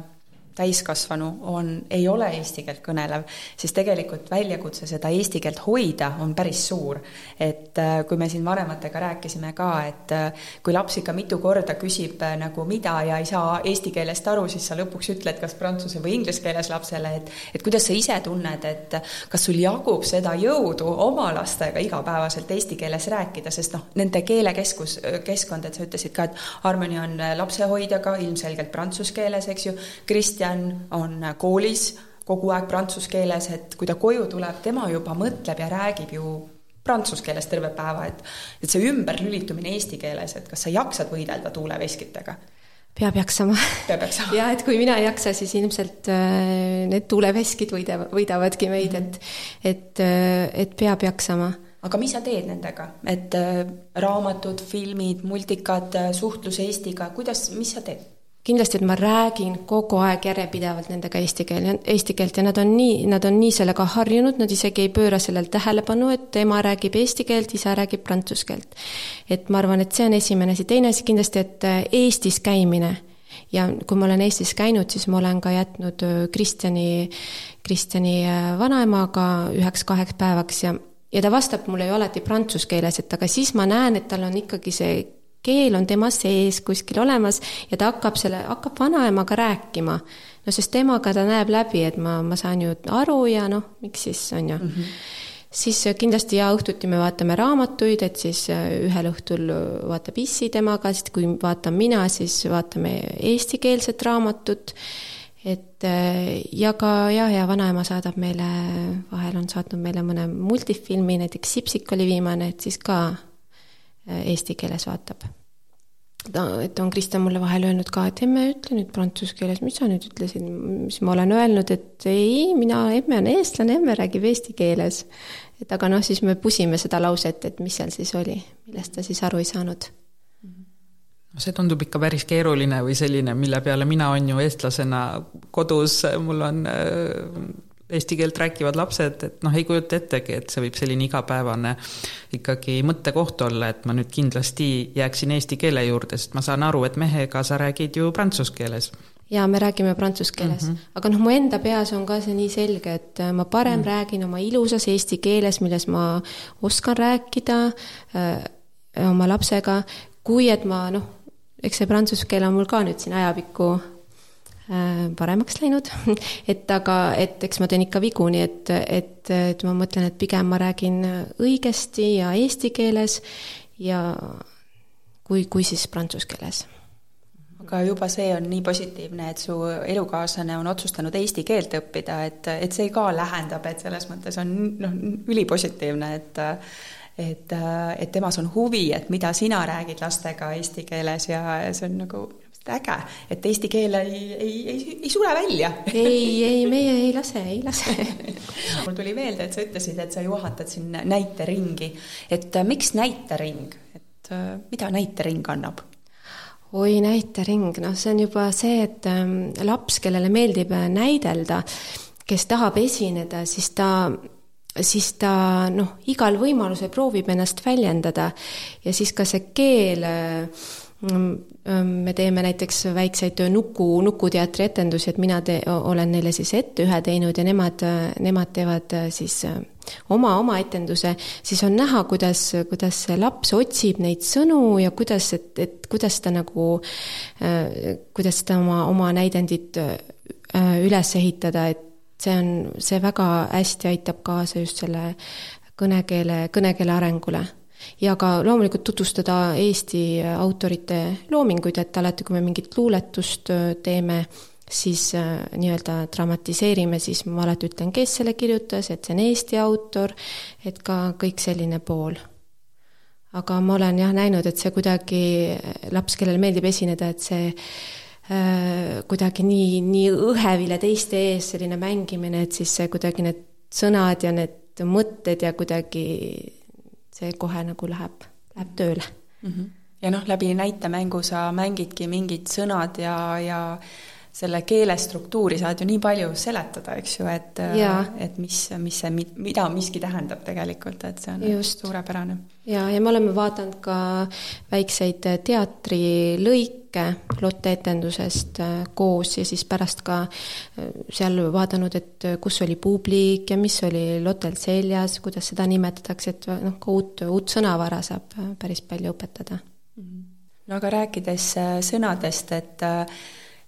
täiskasvanu on, ei ole eesti keelt kõnelev, siis tegelikult väljakutse seda eesti keelt hoida on päris suur. et äh, kui me siin vanematega rääkisime ka, et äh, kui laps ikka mitu korda küsib äh, nagu mida ja ei saa eesti keelest aru, siis sa lõpuks ütled kas prantsuse või inglise keeles lapsele, et et kuidas sa ise tunned, et kas sul jagub seda jõudu oma lastega igapäevaselt eesti keeles rääkida, sest noh, nende keelekeskus, keskkond, et sa ütlesid ka, et Harmony on lapsehoidjaga ilmselgelt prantsuse keeles, eks ju, Kristjan Kristjan on koolis kogu aeg prantsuse keeles, et kui ta koju tuleb, tema juba mõtleb ja räägib ju prantsuse keeles terve päeva, et et see ümberlülitumine eesti keeles, et kas sa jaksad võidelda tuuleveskitega? peab jaksama. peab jaksama. ja et kui mina ei jaksa, siis ilmselt äh, need tuuleveskid võida, võidavadki meid, et et, äh, et peab jaksama aga mis sa teed nendega, et äh, raamatud, filmid, multikad, suhtlus Eestiga, kuidas, mis sa teed? Kindlasti, et ma räägin kogu aeg järjepidevalt nendega eesti keel, eesti keelt ja nad on nii, nad on nii sellega harjunud, nad isegi ei pööra sellele tähelepanu, et ema räägib eesti keelt, isa räägib prantsuse keelt. et ma arvan, et see on esimene asi, teine asi kindlasti, et äh, Eestis käimine ja kui ma olen Eestis käinud, siis ma olen ka jätnud Kristjani, Kristjani vanaemaga üheks-kaheks päevaks ja ja ta vastab mulle ju alati prantsuse keeles, et aga siis ma näen, et tal on ikkagi see keel on tema sees kuskil olemas ja ta hakkab selle, hakkab vanaemaga rääkima. no sest temaga ta näeb läbi, et ma, ma saan ju aru ja noh, miks siis, on ju mm. -hmm. siis kindlasti ja õhtuti me vaatame raamatuid, et siis äh, ühel õhtul vaatab issi temaga, siis kui vaatan mina, siis vaatame eestikeelset raamatut et äh, ja ka jah, ja vanaema saadab meile, vahel on saatnud meile mõne multifilmi, näiteks Sipsik oli viimane, et siis ka äh, eesti keeles vaatab. ta, et on Kristjan mulle vahel öelnud ka, et emme, ütle nüüd prantsuse keeles, mis sa nüüd ütlesid, siis ma olen öelnud, et ei, mina, emme on eestlane, emme räägib eesti keeles. et aga noh, siis me pusime seda lauset, et mis seal siis oli, millest ta siis aru ei saanud no see tundub ikka päris keeruline või selline, mille peale mina on ju eestlasena kodus, mul on äh, eesti keelt rääkivad lapsed, et noh, ei kujuta ettegi, et see võib selline igapäevane ikkagi mõttekoht olla, et ma nüüd kindlasti jääksin eesti keele juurde, sest ma saan aru, et mehega sa räägid ju prantsuse keeles jaa, me räägime prantsuse keeles mm, -hmm. aga noh, mu enda peas on ka see nii selge, et äh, ma parem mm -hmm. räägin oma ilusas eesti keeles, milles ma oskan rääkida öö, äh, oma lapsega, kui et ma noh, eks see prantsuse keel on mul ka nüüd siin ajapikku paremaks läinud, et aga, et eks ma teen ikka vigu, nii et, et, et ma mõtlen, et pigem ma räägin õigesti ja eesti keeles ja kui, kui siis prantsuse keeles. Aga juba see on nii positiivne, et su elukaaslane on otsustanud eesti keelt õppida, et, et see ka lähendab, et selles mõttes on noh, ülipositiivne, et et, äh, et temas on huvi, et mida sina räägid lastega eesti keeles ja see on nagu äge, et eesti keel ei, ei, ei, ei sure välja. ei, ei, meie ei lase, ei lase. Mul tuli meelde, et sa ütlesid, et sa juhatad siin näiteringi, et äh, miks näitering, et äh, mida näitering annab? oi, näitering, noh, see on juba see, et ähm, laps, kellele meeldib näidelda, kes tahab esineda, siis ta siis ta noh, igal võimalusel proovib ennast väljendada. Ja siis ka see keel mm, me teeme näiteks väikseid nuku, nukuteatri etendusi, et mina te-, olen neile siis ette ühe teinud ja nemad, nemad teevad siis oma, oma etenduse, siis on näha, kuidas, kuidas see laps otsib neid sõnu ja kuidas, et, et kuidas ta nagu, kuidas ta oma, oma näidendit üles ehitada, et see on, see väga hästi aitab kaasa just selle kõnekeele, kõnekeele arengule. Ja ka loomulikult tutvustada Eesti autorite loominguid, et alati, kui me mingit luuletust teeme, siis äh, nii-öelda dramatiseerime, siis ma alati ütlen, kes selle kirjutas, et see on Eesti autor, et ka kõik selline pool. aga ma olen jah näinud, et see kuidagi, laps, kellele meeldib esineda, et see Äh, kuidagi nii, nii õhevile teiste ees selline mängimine, et siis see kuidagi need sõnad ja need mõtted ja kuidagi see kohe nagu läheb, läheb tööle mm. -hmm. ja noh, läbi näitemängu sa mängidki mingid sõnad ja, ja selle keele struktuuri saad ju nii palju seletada, eks ju, et, et mis, mis see, mida miski tähendab tegelikult, et see on Just. suurepärane. ja, ja me oleme vaadanud ka väikseid teatrilõike Lotte etendusest äh, koos ja siis pärast ka äh, seal vaadanud, et kus oli publik ja mis oli Lottel seljas, kuidas seda nimetatakse, et noh, ka uut, uut sõnavara saab päris palju õpetada. no aga rääkides äh, sõnadest, et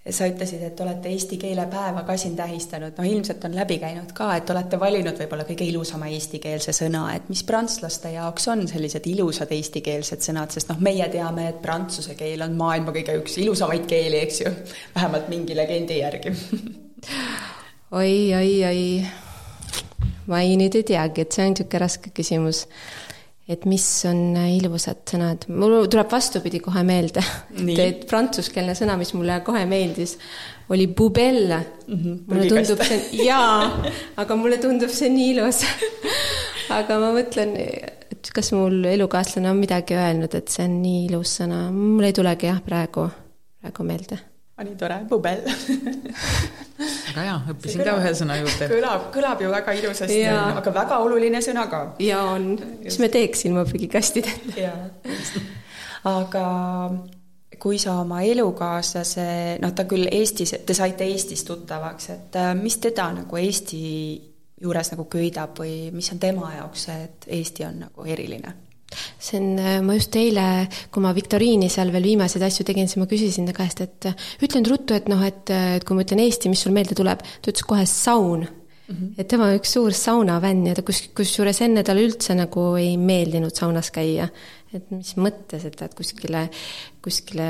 sa ütlesid, et olete eesti keele päeva ka siin tähistanud, noh ilmselt on läbi käinud ka, et olete valinud võib-olla kõige ilusama eestikeelse sõna, et mis prantslaste jaoks on sellised ilusad eestikeelsed sõnad, sest noh, meie teame, et prantsuse keel on maailma kõige üks ilusamaid keeli, eks ju, vähemalt mingi legendi järgi. Oi, oi, oi, ma ei nüüd ei teagi, et see on niisugune raske küsimus et mis on ilusad sõnad, mul tuleb vastupidi kohe meelde. et prantsuskeelne sõna, mis mulle kohe meeldis, oli bubelle mm. -hmm, mulle tundub see, jaa, aga mulle tundub see nii ilus. Aga ma mõtlen, et kas mul elukaaslane on midagi öelnud, et see on nii ilus sõna, mul ei tulegi jah, praegu, praegu meelde nii tore, pubel väga hea, õppisin ka ühe sõna juurde. kõlab, kõlab ju väga ilusasti, aga väga oluline sõna ka. ja on, mis me teeks ilma prügikastideta. jaa, aga kui sa oma elukaaslase, noh, ta küll Eestis, te saite Eestis tuttavaks, et äh, mis teda nagu Eesti juures nagu köidab või mis on tema jaoks see, et Eesti on nagu eriline? See on, äh, ma just eile, kui ma viktoriini seal veel viimaseid asju tegin, siis ma küsisin ta käest, et ütle nüüd ruttu, et noh, et, et kui ma ütlen Eesti, mis sul meelde tuleb, ta ütles kohe saun mm. -hmm. et tema on üks suur saunafänn ja ta kus, kusjuures enne talle üldse nagu ei meeldinud saunas käia et mis mõttes, et lähed kuskile, kuskile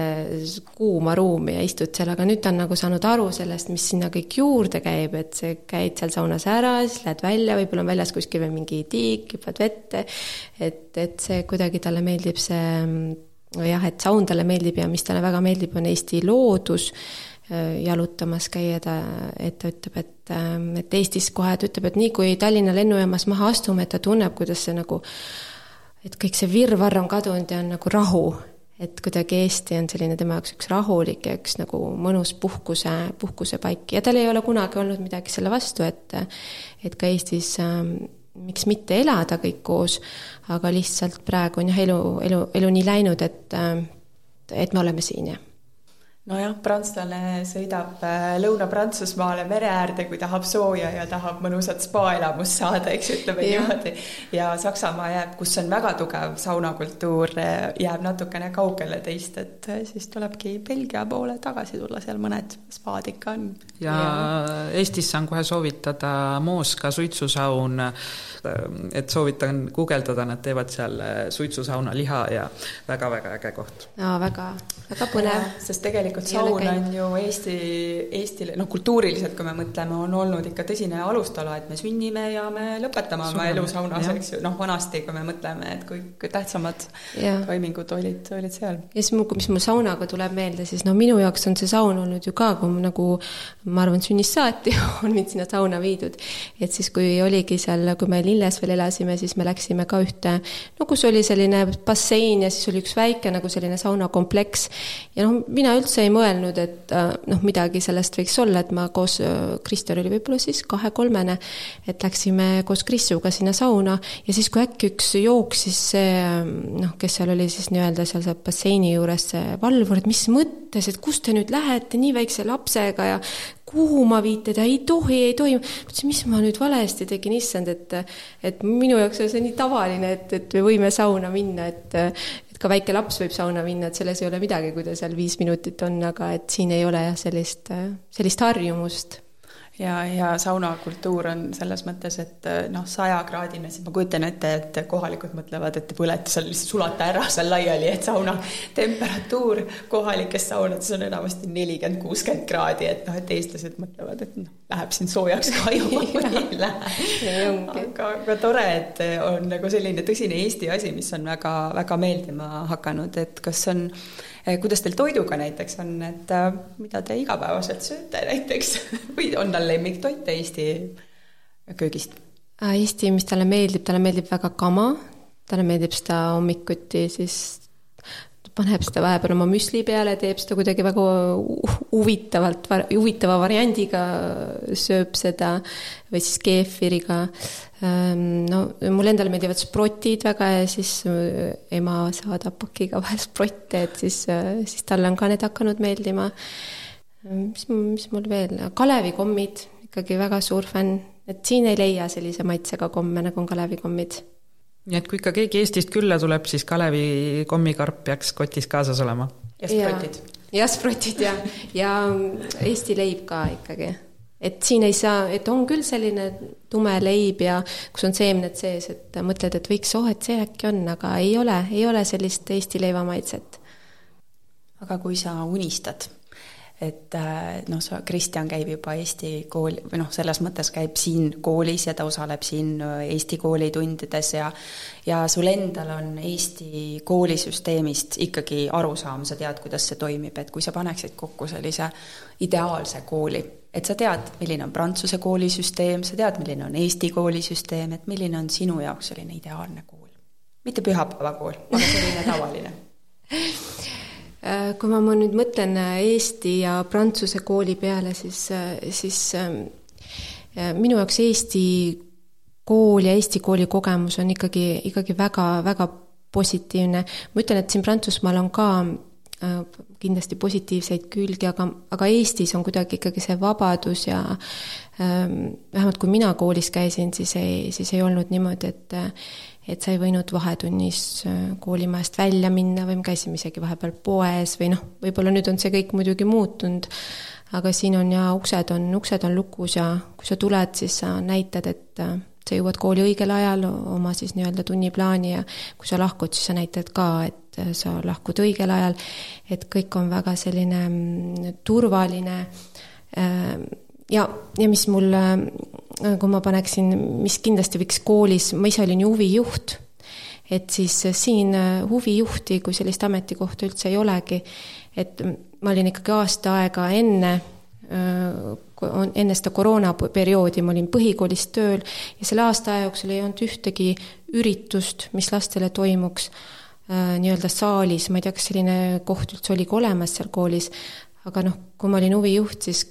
kuuma ruumi ja istud seal, aga nüüd ta on nagu saanud aru sellest, mis sinna kõik juurde käib, et sa käid seal saunas ära, siis lähed välja, võib-olla on väljas kuskil veel mingi tiik, hüppad vette, et, et see kuidagi talle meeldib see jah, et saun talle meeldib ja mis talle väga meeldib, on Eesti loodus, jalutamas käia, ta, et ta ütleb, et, et Eestis kohe, ta ütleb, et nii kui Tallinna lennujaamas maha astume, et ta tunneb, kuidas see nagu et kõik see virvarr on kadunud ja on nagu rahu, et kuidagi Eesti on selline tema jaoks üks rahulik ja üks nagu mõnus puhkuse, puhkusepaik. Ja tal ei ole kunagi olnud midagi selle vastu, et et ka Eestis äh, miks mitte elada kõik koos, aga lihtsalt praegu on jah, elu, elu, elu nii läinud, et äh, et me oleme siin, jah nojah, prantslane sõidab äh, Lõuna-Prantsusmaale mere äärde, kui tahab sooja ja tahab mõnusat spaelamust saada, eks ütleme niimoodi. ja Saksamaa jääb, kus on väga tugev saunakultuur, äh, jääb natukene kaugele teist, et äh, siis tulebki Belgia poole tagasi tulla, seal mõned spaad ikka on. ja, ja Eestis saan kohe soovitada Mooska suitsusaun, et soovitan guugeldada, nad teevad seal suitsusauna liha ja väga-väga äge koht. aa, väga, väga põnev. sest tegelikult tegelikult saun on ju Eesti, Eestile, noh, kultuuriliselt, kui me mõtleme, on olnud ikka tõsine alustala, et me sünnime ja me lõpetame oma elu saunas, eks ju, noh, vanasti, kui me mõtleme, et kõik tähtsamad ja. toimingud olid, olid seal. ja siis, mis mul saunaga tuleb meelde, siis no minu jaoks on see saun olnud ju ka, kui nagu ma arvan, sünnist saati on mind sinna sauna viidud. et siis, kui oligi seal, kui me Lilles veel elasime, siis me läksime ka ühte, no kus oli selline bassein ja siis oli üks väike nagu selline saunakompleks ja noh, mina üldse ei ei mõelnud, et äh, noh, midagi sellest võiks olla, et ma koos, äh, Krister oli võib-olla siis kahe-kolmene, et läksime koos Krissuga sinna sauna ja siis, kui äkki üks jooksis see noh, kes seal oli siis nii-öelda seal see basseini juures, see valvur, et mis mõttes, et kus te nüüd lähete nii väikse lapsega ja kuhu ma viin teda, ei tohi, ei tohi. mõtlesin, mis ma nüüd valesti tegin, issand, et, et minu jaoks on see nii tavaline, et, et me võime sauna minna, et, ka väike laps võib sauna minna, et selles ei ole midagi, kui ta seal viis minutit on, aga et siin ei ole jah, sellist, sellist harjumust ja, ja saunakultuur on selles mõttes, et noh, sajakraadine, siis ma kujutan ette, et kohalikud mõtlevad, et te põlete seal, lihtsalt sulate ära seal laiali, et sauna temperatuur kohalikes saunades on enamasti nelikümmend, kuuskümmend kraadi, et noh, et eestlased mõtlevad, et noh, läheb siin soojaks ka ju aga, aga tore, et on nagu selline tõsine Eesti asi, mis on väga, väga meeldima hakanud, et kas on Eh, kuidas teil toiduga näiteks on, et äh, mida te igapäevaselt sööte näiteks või on tal lemmiktoit Eesti köögist? Äh, Eesti, mis talle meeldib, talle meeldib väga kama, talle meeldib seda hommikuti siis paneb seda vahepeal oma müsli peale, teeb seda kuidagi väga huvitavalt, huvitava variandiga, sööb seda või siis keefiriga. Ehm, no mulle endale meeldivad sprotid väga ja siis äh, ema saadab pakiga vahel sprotte, et siis, äh, siis talle on ka need hakanud meeldima. Ehm, mis, mis mul veel, Kalevi-kommid, ikkagi väga suur fänn, et siin ei leia sellise maitsega komme, nagu on Kalevi-kommid nii et kui ikka keegi Eestist külla tuleb, siis Kalevi kommikarp peaks kotis kaasas olema. ja sprotid. ja sprotid ja, ja Eesti leib ka ikkagi. et siin ei saa, et on küll selline tume leib ja kus on seemned sees, et mõtled, et võiks, oh, et see äkki on, aga ei ole, ei ole sellist Eesti leiva maitset. aga kui sa unistad et äh, noh, sa, Kristjan käib juba Eesti kool, või noh, selles mõttes käib siin koolis ja ta osaleb siin äh, Eesti koolitundides ja ja sul endal on Eesti koolisüsteemist ikkagi arusaam, sa tead, kuidas see toimib, et kui sa paneksid kokku sellise ideaalse kooli, et sa tead, milline on Prantsuse koolisüsteem, sa tead, milline on Eesti koolisüsteem, et milline on sinu jaoks selline ideaalne kool? mitte pühapäevakool, aga selline tavaline kui ma, ma nüüd mõtlen äh, Eesti ja Prantsuse kooli peale, siis, äh, siis ähm, minu jaoks Eesti kool ja Eesti kooli kogemus on ikkagi, ikkagi väga, väga positiivne. ma ütlen, et siin Prantsusmaal on ka äh, kindlasti positiivseid külgi, aga, aga Eestis on kuidagi ikkagi see vabadus ja ähm, vähemalt kui mina koolis käisin, siis ei, siis ei olnud niimoodi, et et sa ei võinud vahetunnis äh, koolimajast välja minna või me käisime isegi vahepeal poes või noh, võib-olla nüüd on see kõik muidugi muutunud, aga siin on ja uksed on, uksed on lukus ja kui sa tuled, siis sa näitad, et äh, sa jõuad kooli õigel ajal oma siis nii-öelda tunniplaani ja kui sa lahkud, siis sa näitad ka, et äh, sa lahkud õigel ajal, et kõik on väga selline mm, turvaline ähm, ja, ja mis mul, äh, kui ma paneksin, mis kindlasti võiks koolis, ma ise olin ju huvijuht, et siis siin huvijuhti kui sellist ametikohta üldse ei olegi, et ma olin ikkagi aasta aega enne enne seda koroonaperioodi ma olin põhikoolis tööl ja selle aasta aja jooksul ei olnud ühtegi üritust, mis lastele toimuks äh, nii-öelda saalis, ma ei tea, kas selline koht üldse oligi olemas seal koolis, aga noh, kui ma olin huvijuht, siis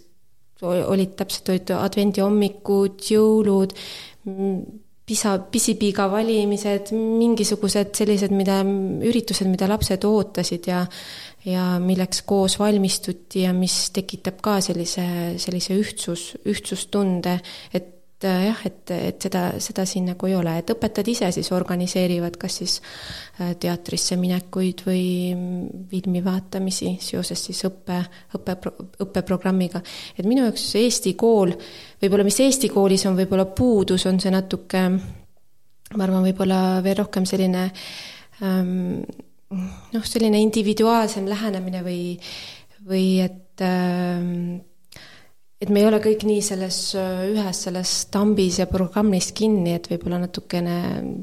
olid täpselt, olid advendihommikud, jõulud, pisa, pisipiiga valimised, mingisugused sellised, mida, üritused, mida lapsed ootasid ja ja milleks koos valmistuti ja mis tekitab ka sellise, sellise ühtsus, ühtsustunde, et äh, jah, et, et seda, seda siin nagu ei ole, et õpetajad ise siis organiseerivad kas siis äh, teatrisse minekuid või filmi vaatamisi seoses siis õppe, õppe, õppeprogrammiga. et minu jaoks Eesti kool, võib-olla mis Eesti koolis on võib-olla puudus, on see natuke, ma arvan, võib-olla veel rohkem selline ähm, noh, selline individuaalsem lähenemine või, või et ähm, et me ei ole kõik nii selles ühes selles tambis ja programmis kinni, et võib-olla natukene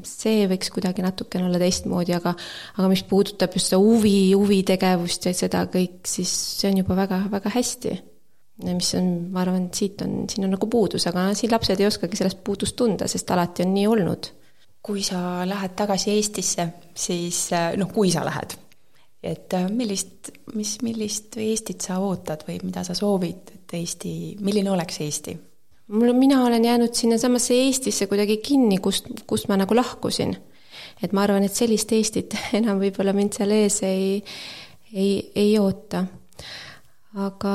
see võiks kuidagi natukene olla teistmoodi, aga aga mis puudutab just seda huvi, huvitegevust ja seda kõik, siis see on juba väga, väga hästi. mis on, ma arvan, siit on, siin on nagu puudus, aga siin lapsed ei oskagi sellest puudust tunda, sest alati on nii olnud kui sa lähed tagasi Eestisse, siis äh, noh, kui sa lähed, et äh, millist, mis, millist Eestit sa ootad või mida sa soovid, et Eesti, milline oleks Eesti? mul, mina olen jäänud sinnasamasse Eestisse kuidagi kinni, kust, kust ma nagu lahkusin. et ma arvan, et sellist Eestit enam võib-olla mind seal ees ei, ei, ei oota. aga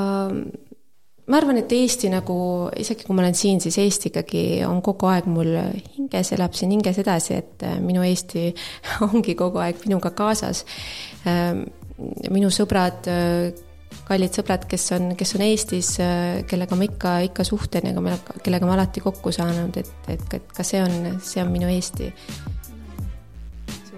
ma arvan, et Eesti nagu, isegi kui ma olen siin, siis Eesti ikkagi on kogu aeg mul hinges, elab siin hinges edasi, et äh, minu Eesti ongi kogu aeg minuga kaasas. Ähm, minu sõbrad, äh, kallid sõbrad, kes on, kes on Eestis, äh, kellega ma ikka, ikka suhtlen ja kellega ma alati kokku saanud, et, et, et ka see on, see on minu Eesti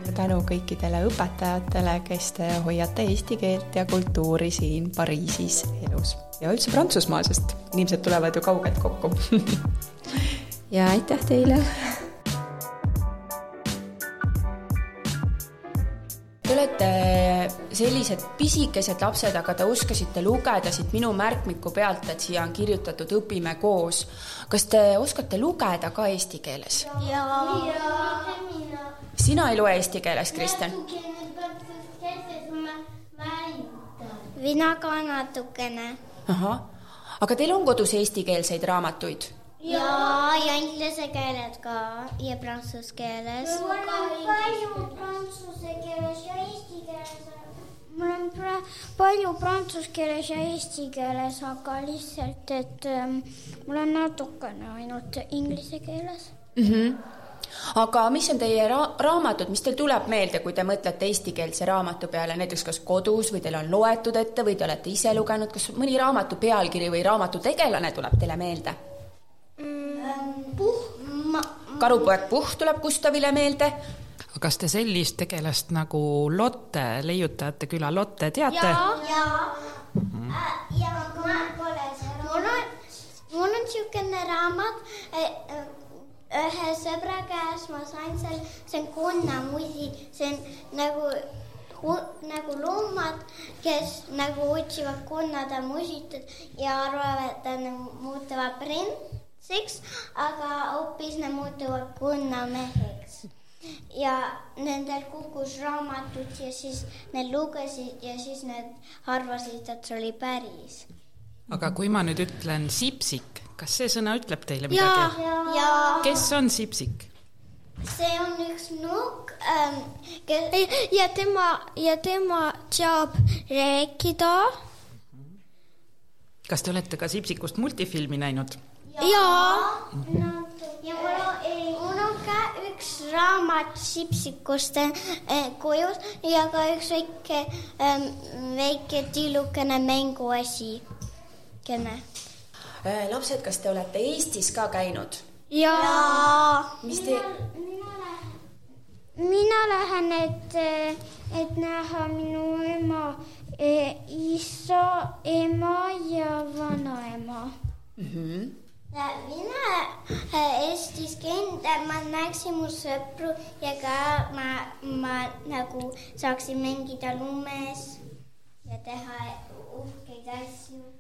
suur tänu kõikidele õpetajatele, kes te hoiate eesti keelt ja kultuuri siin Pariisis elus ja üldse Prantsusmaal, sest inimesed tulevad ju kaugelt kokku ja aitäh teile! Te olete sellised pisikesed lapsed, aga te oskasite lugeda siit minu märkmiku pealt, et siia on kirjutatud Õpime koos. kas te oskate lugeda ka eesti keeles? sina ei loe eesti keeles, Kristjan? mina ka natukene ahah, aga teil on kodus eestikeelseid raamatuid? jaa, ja inglise keeles ka ja prantsuse keeles. mul on palju prantsuse keeles ja eesti keeles. mul on pra-, palju prantsuse keeles ja eesti keeles, aga lihtsalt, et ähm, mul on natukene ainult inglise keeles mm. -hmm aga mis on teie ra raamatud, mis teil tuleb meelde, kui te mõtlete eestikeelse raamatu peale, näiteks kas kodus või teil on loetud ette või te olete ise lugenud, kas mõni raamatu pealkiri või raamatu tegelane tuleb teile meelde mm,? Puh, ma. karupoeg Puhh tuleb Gustavile meelde. kas te sellist tegelast nagu Lotte, leiutajate küla Lotte teate? mm. -hmm. Äh, ja ma pole seda. mul on, mul on niisugune raamat äh, ühe sõbra käes ma sain seal, see on konnamusi, see on nagu nagu loomad, kes nagu otsivad konnade musitud ja arvavad, et nad muutuvad printsiks, aga hoopis nad muutuvad konnameheks. ja nendel kukkus raamatud ja siis nad lugesid ja siis nad arvasid, et see oli päris. Aga kui ma nüüd ütlen sipsik, kas see sõna ütleb teile midagi? kes on Sipsik? see on üks nukk ähm,, kes ja tema ja tema saab rääkida kas te olete ka Sipsikust multifilmi näinud? jaa. ja mul on, mul on ka üks raamat Sipsikust äh, kujus ja ka üks väike ähm,, väike tillukene mänguasi. Kene äh,. lapsed, kas te olete Eestis ka käinud? jaa. mis te? mina lähen, et, et näha minu ema e, isa, ema ja vanaema mm. -hmm. mina Eestis käinud, ma näeksin mu sõpru ja ka ma, ma nagu saaksin mängida lumes ja teha uhkeid asju.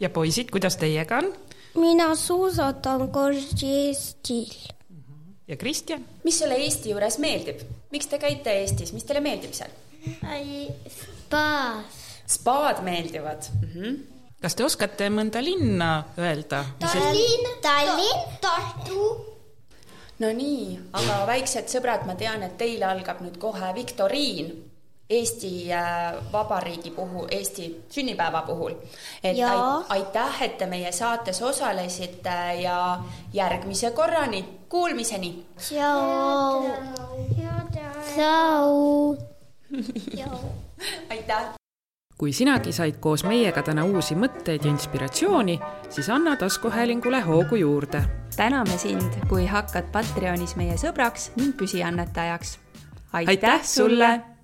Ja poisid, kuidas teiega on? mina suusatan kord Eestil. ja Kristjan? mis sulle Eesti juures meeldib, miks te käite Eestis, mis teile meeldib seal? spaas. spaad meeldivad mm. -hmm. kas te oskate mõnda linna öelda? Tallinn, Tallinn, Tartu. no nii, aga väiksed sõbrad, ma tean, et teil algab nüüd kohe viktoriin Eesti äh, Vabariigi puhul, Eesti sünnipäeva puhul. et ja. aitäh, et te meie saates osalesite ja järgmise korrani, kuulmiseni. tšau. tšau. aitäh! kui sinagi said koos meiega täna uusi mõtteid ja inspiratsiooni, siis anna taskuhäälingule hoogu juurde. täname sind, kui hakkad Patreonis meie sõbraks ning püsiannetajaks. aitäh sulle!